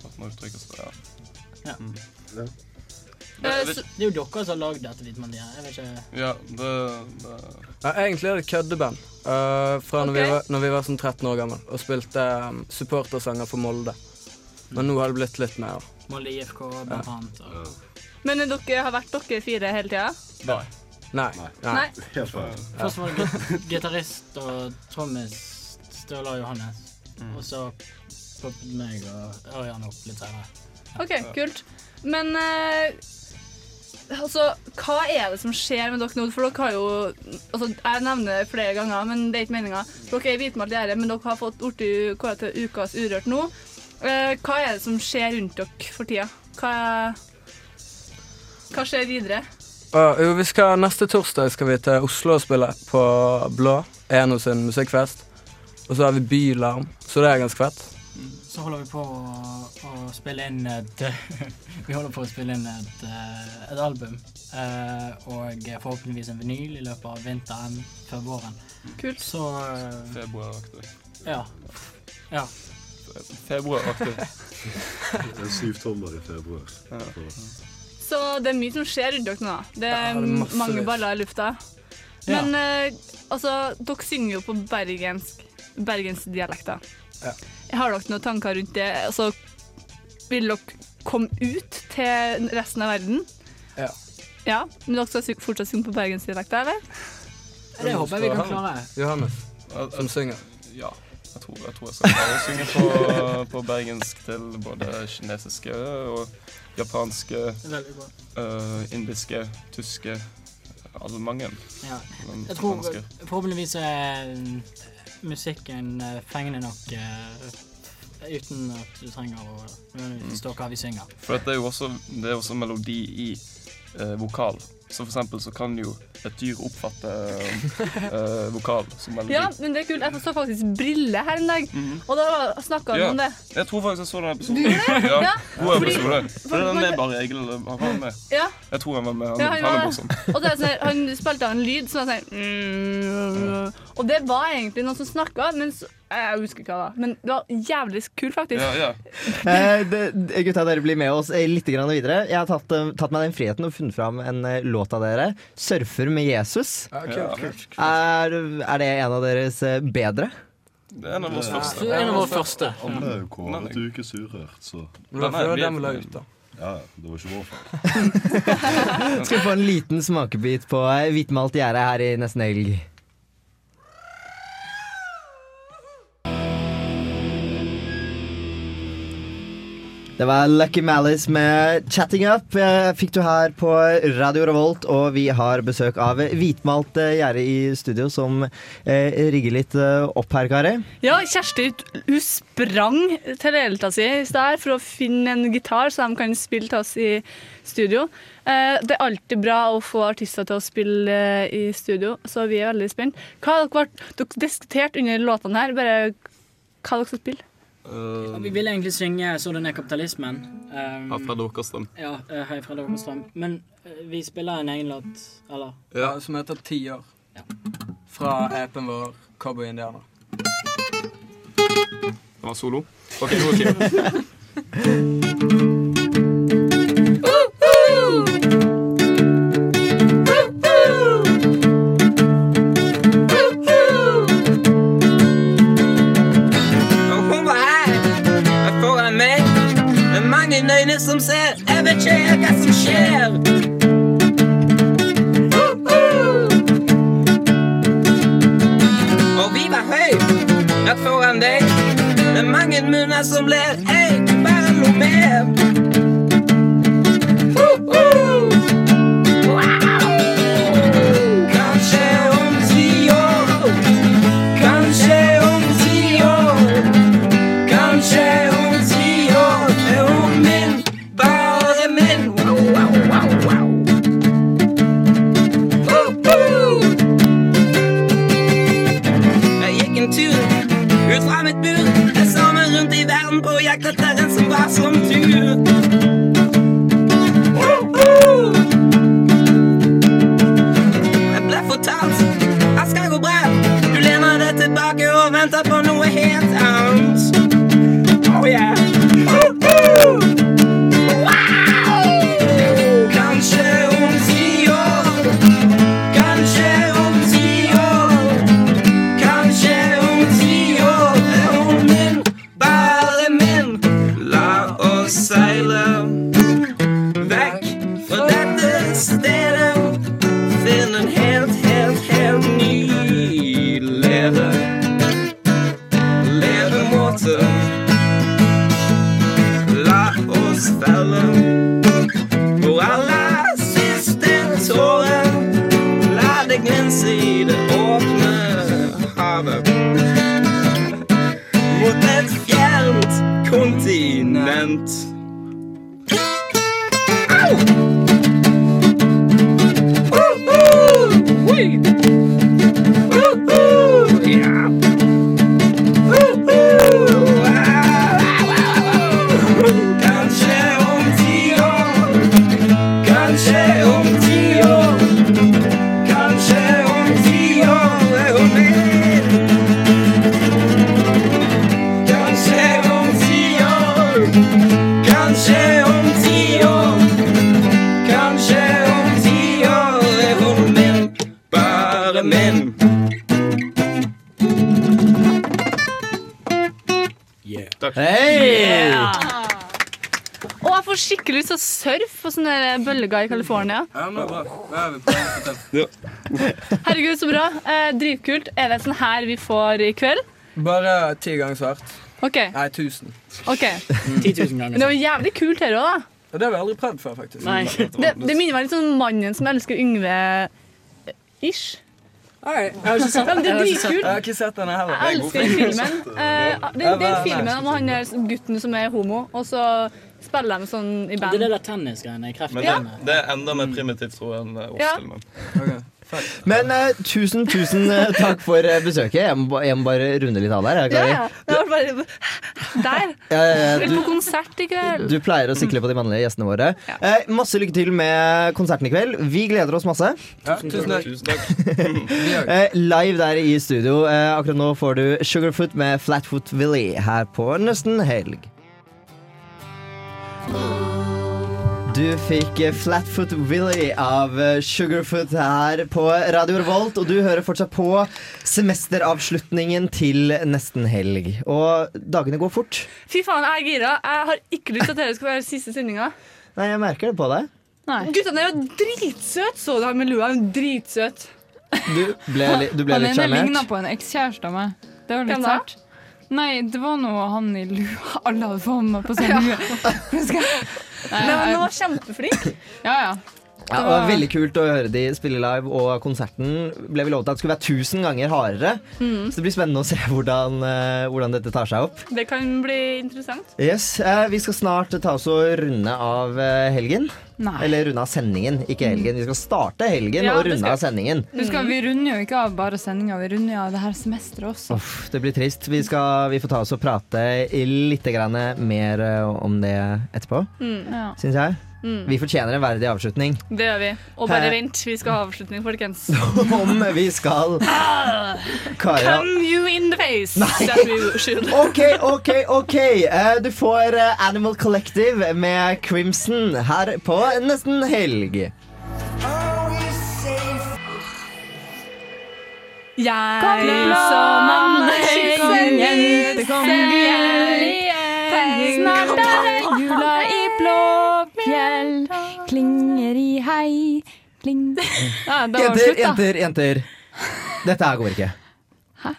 At man uttrykker seg. Ja. Ja. Mm. Det, er jo dere som har lagd dette Hvitmandiet. Jeg vet ikke Ja, det, det Ja, egentlig er det køddeband. Uh, fra når, vi var, når vi var sånn 13 år gammel og spilte um, supportersanger for Molde. Men nå har det blitt litt mer. Molde IFK, blant annet. Og... Men dere har vært dere fire hele tida? Nei. Nei. Nei. Helt feil. Først var det git- gitarist og trommis og Johannes. Og så poppet meg og Ørjan opp litt senere. OK, kult. Men eh, altså, hva er det som skjer med dere nå? For dere har jo altså, Jeg nevner det flere ganger, men det er ikke meninga. Dere er hvitmalt gjerde, men dere har fått blitt kåra til Ukas Urørt nå. Eh, hva er det som skjer rundt dere for tida? Hva, hva skjer videre? Uh, jo, vi skal, neste torsdag skal vi til Oslo og spille på Blå. Eno sin musikkfest. Og så har vi Bylarm, så det er ganske fett. Så holder vi på å, å spille inn et Vi holder på å spille inn et, eh, et album. Uh, og forhåpentligvis en vinyl i løpet av vinteren før våren. Kult. Så uh, Februaraktig. Ja. ja. Februaraktig. En syvtommer i februar. Så det er mye som skjer rundt dere nå. Det er, Ja, det er mange baller i lufta. Ja. Men eh, altså, dere synger jo på bergensk, bergensdialekter. Ja. Har dere noen tanker rundt det? Altså, vil dere komme ut til resten av verden? Ja. Ja, Men dere skal fortsatt synge på bergensdialekter, eller? Det håper jeg vi kan klare. Johannes, som synger. Ja. Jeg tror jeg, tror jeg skal klare å synge på, på bergensk til både kinesiske og japanske, uh, eh, indiske, tyske Alle mange. Ja. Jeg tror forhåpentligvis er mm, musikken eh, fengende nok uh, uten at du trenger å forstå stå hva vi synger. For det er jo også, det er også melodi i uh, vokal. Så for eksempel så kan jo et dyr oppfatte uh, vokal som melodi. Ja, men det er kult. Jeg så faktisk brille her en dag, og da snakka vi Ja, om det. Jeg tror faktisk jeg så den episoden. Du det? Ja, God episode. For for- den er bare Egil Han var med. Ja. Jeg tror han var med. Han, Ja, han, han er var- morsom. Og det er sånn, han spilte av en lyd som var sånn mm, Og det var egentlig noen som snakka, men så, jeg husker ikke hva det var. Men det var jævlig kult, faktisk. Eh, det, det- gutta, dere blir med oss eh, litt grann videre. Jeg har tatt, eh, tatt meg den friheten og funnet fram en eh, låt av dere. 'Surfer med Jesus'. Ja, kult, kult, Er, er det en av deres eh, bedre? Det er en av våre første. Det er en av våre første. Alle er jo kåret til ukes urørt, så Den før den la ut, da. Ja, det var ikke vår feil. Skal vi få en liten smakebit på eh, hvitmalt gjerde her i nesten helg. Det var Lucky Malice med 'Chatting Up'. eh, Fikk du her på Radio Revolt, og vi har besøk av hvitmalt gjerde i studio som eh, rigger litt eh, opp her, Kari. Ja, Kjersti hun sprang til leiligheta si i stad for å finne en gitar så de kan spille til oss i studio. Eh, Det er alltid bra å få artister til å spille eh, i studio, så vi er veldig spent. Hva har dere, dere diskutert under låtene her? Bare hva dere skal spille? Ja, vi ville egentlig synge 'Så den er kapitalismen'. Um, av fra Åkerstrøm. Ja, eh, hei fra Åkerstrøm. Men eh, vi spiller en egen låt, eller? Ja, som heter 'Tiår'. Ja. Fra EP-en vår Cowboy Indianer. Det var solo. OK, nå er det øyne som ser. Jeg vet ikke hva som skjer. Og vi var høy rett foran deg med mange munner som ler. Du bare lo mer. Bølger i California. Ja, nå er bra. Da er vi på en hotell. Herregud, så bra. Eh, dritkult. Er det sånn her vi får i kveld? Bare ti ganger svart. Okay. Nei, tusen. ok 10 000 ganger. Men det var jævlig kult her òg, da. Ja, det har vi aldri prøvd før, faktisk. Nei. Det, det minner meg litt sånn mannen som elsker Yngve Ish. Nei, jeg har ikke sett- den. det er dritkult. Jeg har ikke sett denne heller. Jeg elsker filmen. Eh, det, det er filmen om han gutten som er homo, og så spiller de sånn i Det er det der tennisgreiene. Men det, det er enda mer primitivt, tror jeg, enn oss. Ja. til og. Men uh, tusen, tusen uh, takk for uh, besøket. Jeg må, jeg må bare runde litt av der. jeg, Ja, ja. Det var bare Der. Ja, ja, ja, Vi er på konsert i kveld. Du pleier å sikle på de mannlige gjestene våre. Eh, masse lykke til med konserten i kveld. Vi gleder oss masse. Ja, tusen takk. Tusen takk. Eh, live der i studio. Eh, akkurat nå får du Sugarfoot med Flatfoot Willy her på Nesten Helg. Du fikk Flatfoot Willy av Sugarfoot her på Radio Revolt, og du hører fortsatt på semesteravslutningen til nesten helg. Og dagene går fort. Fy faen, jeg er gira. Jeg har ikke lyst til at dette skal være siste sendinga. Nei, jeg merker det på deg. Guttene er jo dritsøte. Så du han med lua? Han Dritsøt. Du ble, li- du ble Han litt ene sjarmert. ligna på en ekskjæreste av meg. Det var litt sært. Nei, det var nå han i lua. Alle hadde fått meg på seg lue. Ja. Nei, Men han var kjempeflink. Ja, ja. Ja, det var veldig kult å høre de spille live, og konserten ble vi lovet at skulle være tusen ganger hardere. Mm. Så det blir spennende å se hvordan, eh, hvordan dette tar seg opp. Det kan bli interessant. Yes, eh, Vi skal snart ta oss og runde av eh, helgen. Nei. Eller runde av sendingen, ikke helgen. Vi skal starte helgen Ja, og runde av sendingen. Husk vi runder jo ikke av bare sendinga, vi runder jo av det her semesteret også. Uff, det blir trist. Vi, skal, vi får ta oss og prate litt mer om det etterpå, Mm. Ja. syns jeg. Mm. Vi fortjener en verdig avslutning. Det gjør vi. Og bare vent, vi skal ha avslutning, folkens. Om vi skal Kari. Come you in the face! Nei. That we. OK, OK, OK. Eh, Du får eh, Animal Collective med Crimson her på nesten helg. Jeg som Anders, kom, jente, kom, Snart er Blåfjell, klinger i hei, kling ja, det var Jenter, slutt, da. jenter, jenter. Dette her går ikke.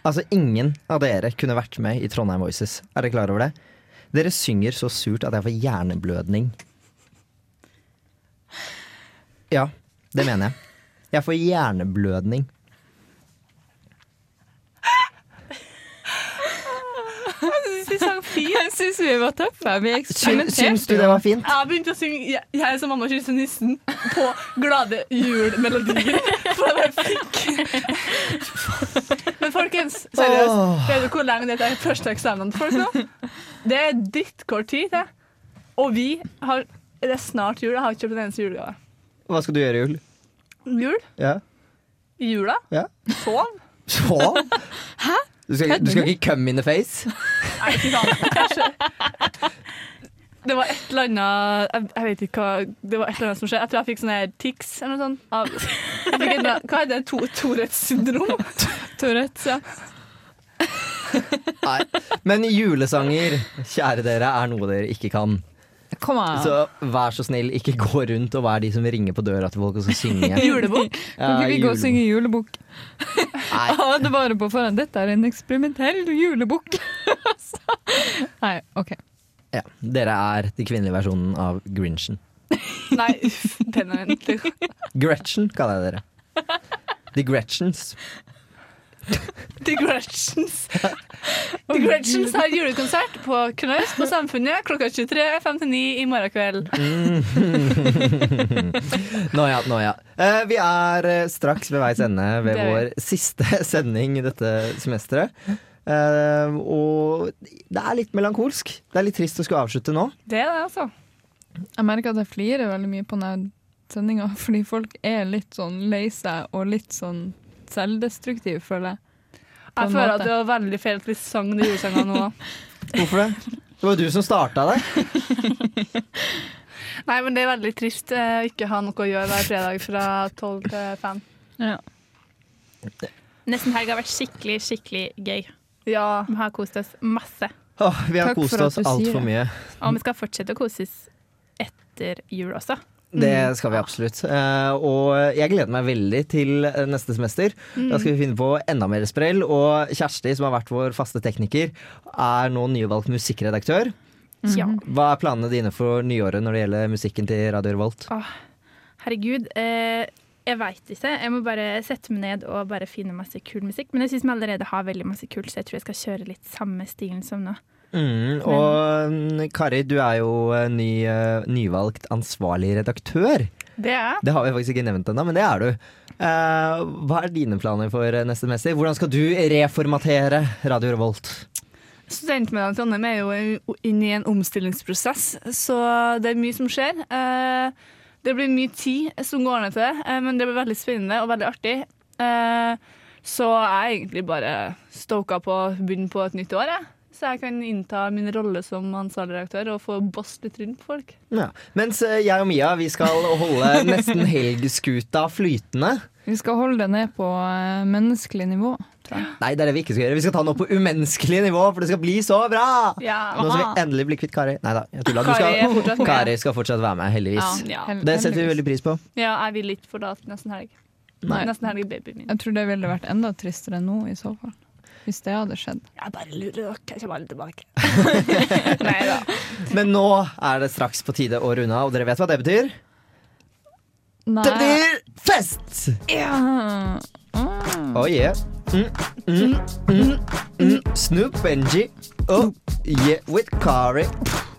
Altså, ingen av dere kunne vært med i Trondheim Voices. Er dere klar over det? Dere synger så surt at jeg får hjerneblødning. Ja, det mener jeg. Jeg får hjerneblødning. Jeg syns vi sang fint. Jeg syns vi var tøffe. Vi Syns, du det var fint? Jeg begynte å synge 'Jeg, jeg som mamma kysser nissen' på glade julemelodier. For jeg fikk Men folkens, seriøst, vet du hvor lenge dette er første eksamen for folk nå? Det er drittkort tid til. Og vi har Det er snart jul. Jeg har ikke kjøpt en eneste julegave. Hva skal du gjøre i jul? Jul? Ja. I jula? ja. Sov? Sov? Hæ? Du skal, du skal ikke come in the face? Nei, ikke sant. Kanskje. Det var et eller annet jeg, jeg vet ikke hva Det var et eller annet som skjedde. Jeg tror jeg fikk sånn her tics eller noe sånt. Av, jeg fikk et, hva er det? To, Tourettes syndrom? Tourettes, ja. Nei. Men julesanger, kjære dere, er noe dere ikke kan. Så vær så snill, ikke gå rundt og vær de som ringer på døra til folk og skal synge. Julebukk? Kan ikke vi gå og synge julebukk? Nei. det bare på forhånd Dette er en eksperimentell julebukk. Nei, OK. Ja, dere er de kvinnelige versjonen av Grinchen. Nei, uff, den er egentlig Gretchen kaller jeg dere. The Gretchens. The Gretchens. The Gretchens har julekonsert på Knaus på Samfunnet klokka 23.59 i morgen kveld. Nå ja, nå ja. Eh, vi er eh, straks ved veis ende ved Det vår siste sending dette semesteret. Eh, og det er litt melankolsk. Det er litt trist å skulle avslutte nå. Det er det, altså. Jeg merker at jeg flirer veldig mye på denne sendinga, fordi folk er litt sånn lei seg og litt sånn selvdestruktive, føler jeg. På Jeg føler måte. at det var veldig feil at vi sang de julesangene nå. Hvorfor det? Det var jo du som starta det. Nei, men det er veldig trist eh, å ikke ha noe å gjøre hver fredag fra 12 til 5. Nesten helg har vært skikkelig, skikkelig gøy. Ja. Vi har kost oss masse. Åh, vi har kost oss altfor mye. Og vi skal fortsette å koses etter jul også. Det skal vi absolutt. Eh, og jeg gleder meg veldig til neste semester. Mm. Da skal vi finne på enda mer sprell. Og Kjersti, som har vært vår faste tekniker, er nå nyvalgt musikkredaktør. Ja. Hva er planene dine for nyåret når det gjelder musikken til Radio Revolt? Åh, herregud. Eh, jeg veit ikke. Jeg må bare sette meg ned og bare finne masse kul musikk. Men jeg syns vi allerede har veldig masse kult, så jeg tror jeg skal kjøre litt samme stilen som nå. Mm, og mm, Kari, du er jo eh, ny, eh, nyvalgt ansvarlig redaktør. Det er. Det har vi faktisk ikke nevnt ennå, men det er du. Eh, hva er dine planer for eh, neste messe? Hvordan skal du reformatere Radio Revolt? Studentmediene i Trondheim er jo inne i en omstillingsprosess, så det er mye som skjer. Eh, Det blir mye tid som går ned til det, eh, men det blir veldig spennende og veldig artig. Så jeg er egentlig bare stoka på å begynne på et nytt år, jeg. Så jeg kan innta min rolle som ansvarlig redaktør og få boss litt rundt på folk. Ja. Mens eh, jeg og Mia vi skal holde nesten helgskuta flytende. Vi skal holde det ned på eh, menneskelig nivå. Nei, det er det vi ikke skal gjøre. Vi skal ta den opp på umenneskelig nivå, for det skal bli så bra! Ja. Nå skal vi endelig bli kvitt Kari. Nei da, jeg tulla. Kari skal. Kari skal fortsatt være med, heldigvis. Ja, ja. Det setter vi veldig pris på. Ja, jeg vil ikke forlate nesten helg. Nei. Nesten helg babyen min. Jeg tror det ville vært enda tristere nå, i så fall. Hvis det hadde skjedd. Jeg bare lurer dere. Jeg kommer aldri tilbake. Nei da. Men nå er det straks på tide å runde av, og dere vet hva det betyr? Nei. Det betyr fest! Ja. Oh yeah. Mm, mm, mm, mm. Snoop Benji. Oh yeah, with Kari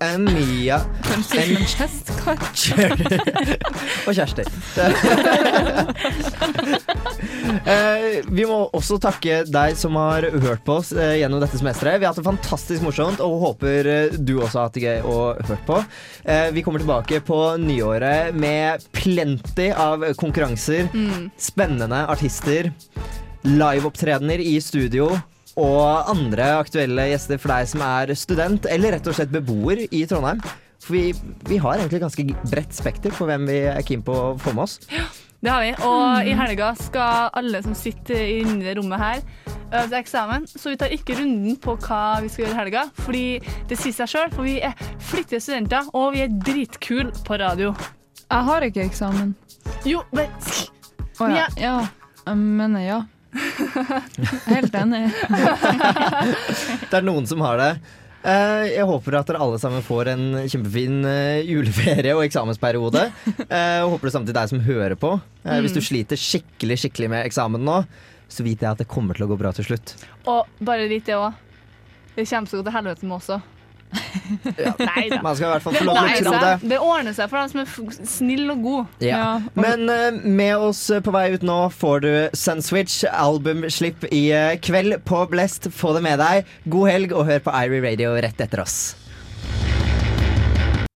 and Mia. Kanskje and en chestkart. og. Eh, vi må også takke deg som har hørt på oss eh, gjennom dette semesteret. Vi har hatt det fantastisk morsomt og håper eh, du også har hatt det gøy og hørt på. Vi kommer tilbake på nyåret med plenty av konkurranser, Mm. spennende artister, liveopptredener i studio. Og andre aktuelle gjester for deg som er student eller rett og slett beboer i Trondheim. For vi, vi har egentlig ganske bredt spekter på hvem vi er keen på å få med oss. Ja, Det har vi. Og i helga skal alle som sitter inne i det rommet her, øve til eksamen. Så vi tar ikke runden på hva vi skal gjøre i helga, fordi det sier seg sjøl. For vi er flittige studenter, og vi er dritkule på radio. Jeg har ikke eksamen. Jo, men Å ja. Ja. ja. Jeg mener ja. Helt enig. Det er noen som har det. Eh, Jeg håper at dere alle sammen får en kjempefin eh, juleferie og eksamensperiode. Eh, Og håper det samme til deg som hører på. Hvis du Mm. sliter skikkelig skikkelig med eksamen nå, så vit jeg at det kommer til å gå bra til slutt. Og bare vit det òg. Det kommer til å gå til helvete med også. Nei da. Man skal i hvert fall få lov til å tro det. Det ordner seg for dem som er snill og god. Ja. Men uh, med oss på vei ut nå får du Sunswitch, albumslipp i uh, kveld på Blest. Få det med deg. God helg, og hør på Irie Radio rett etter oss.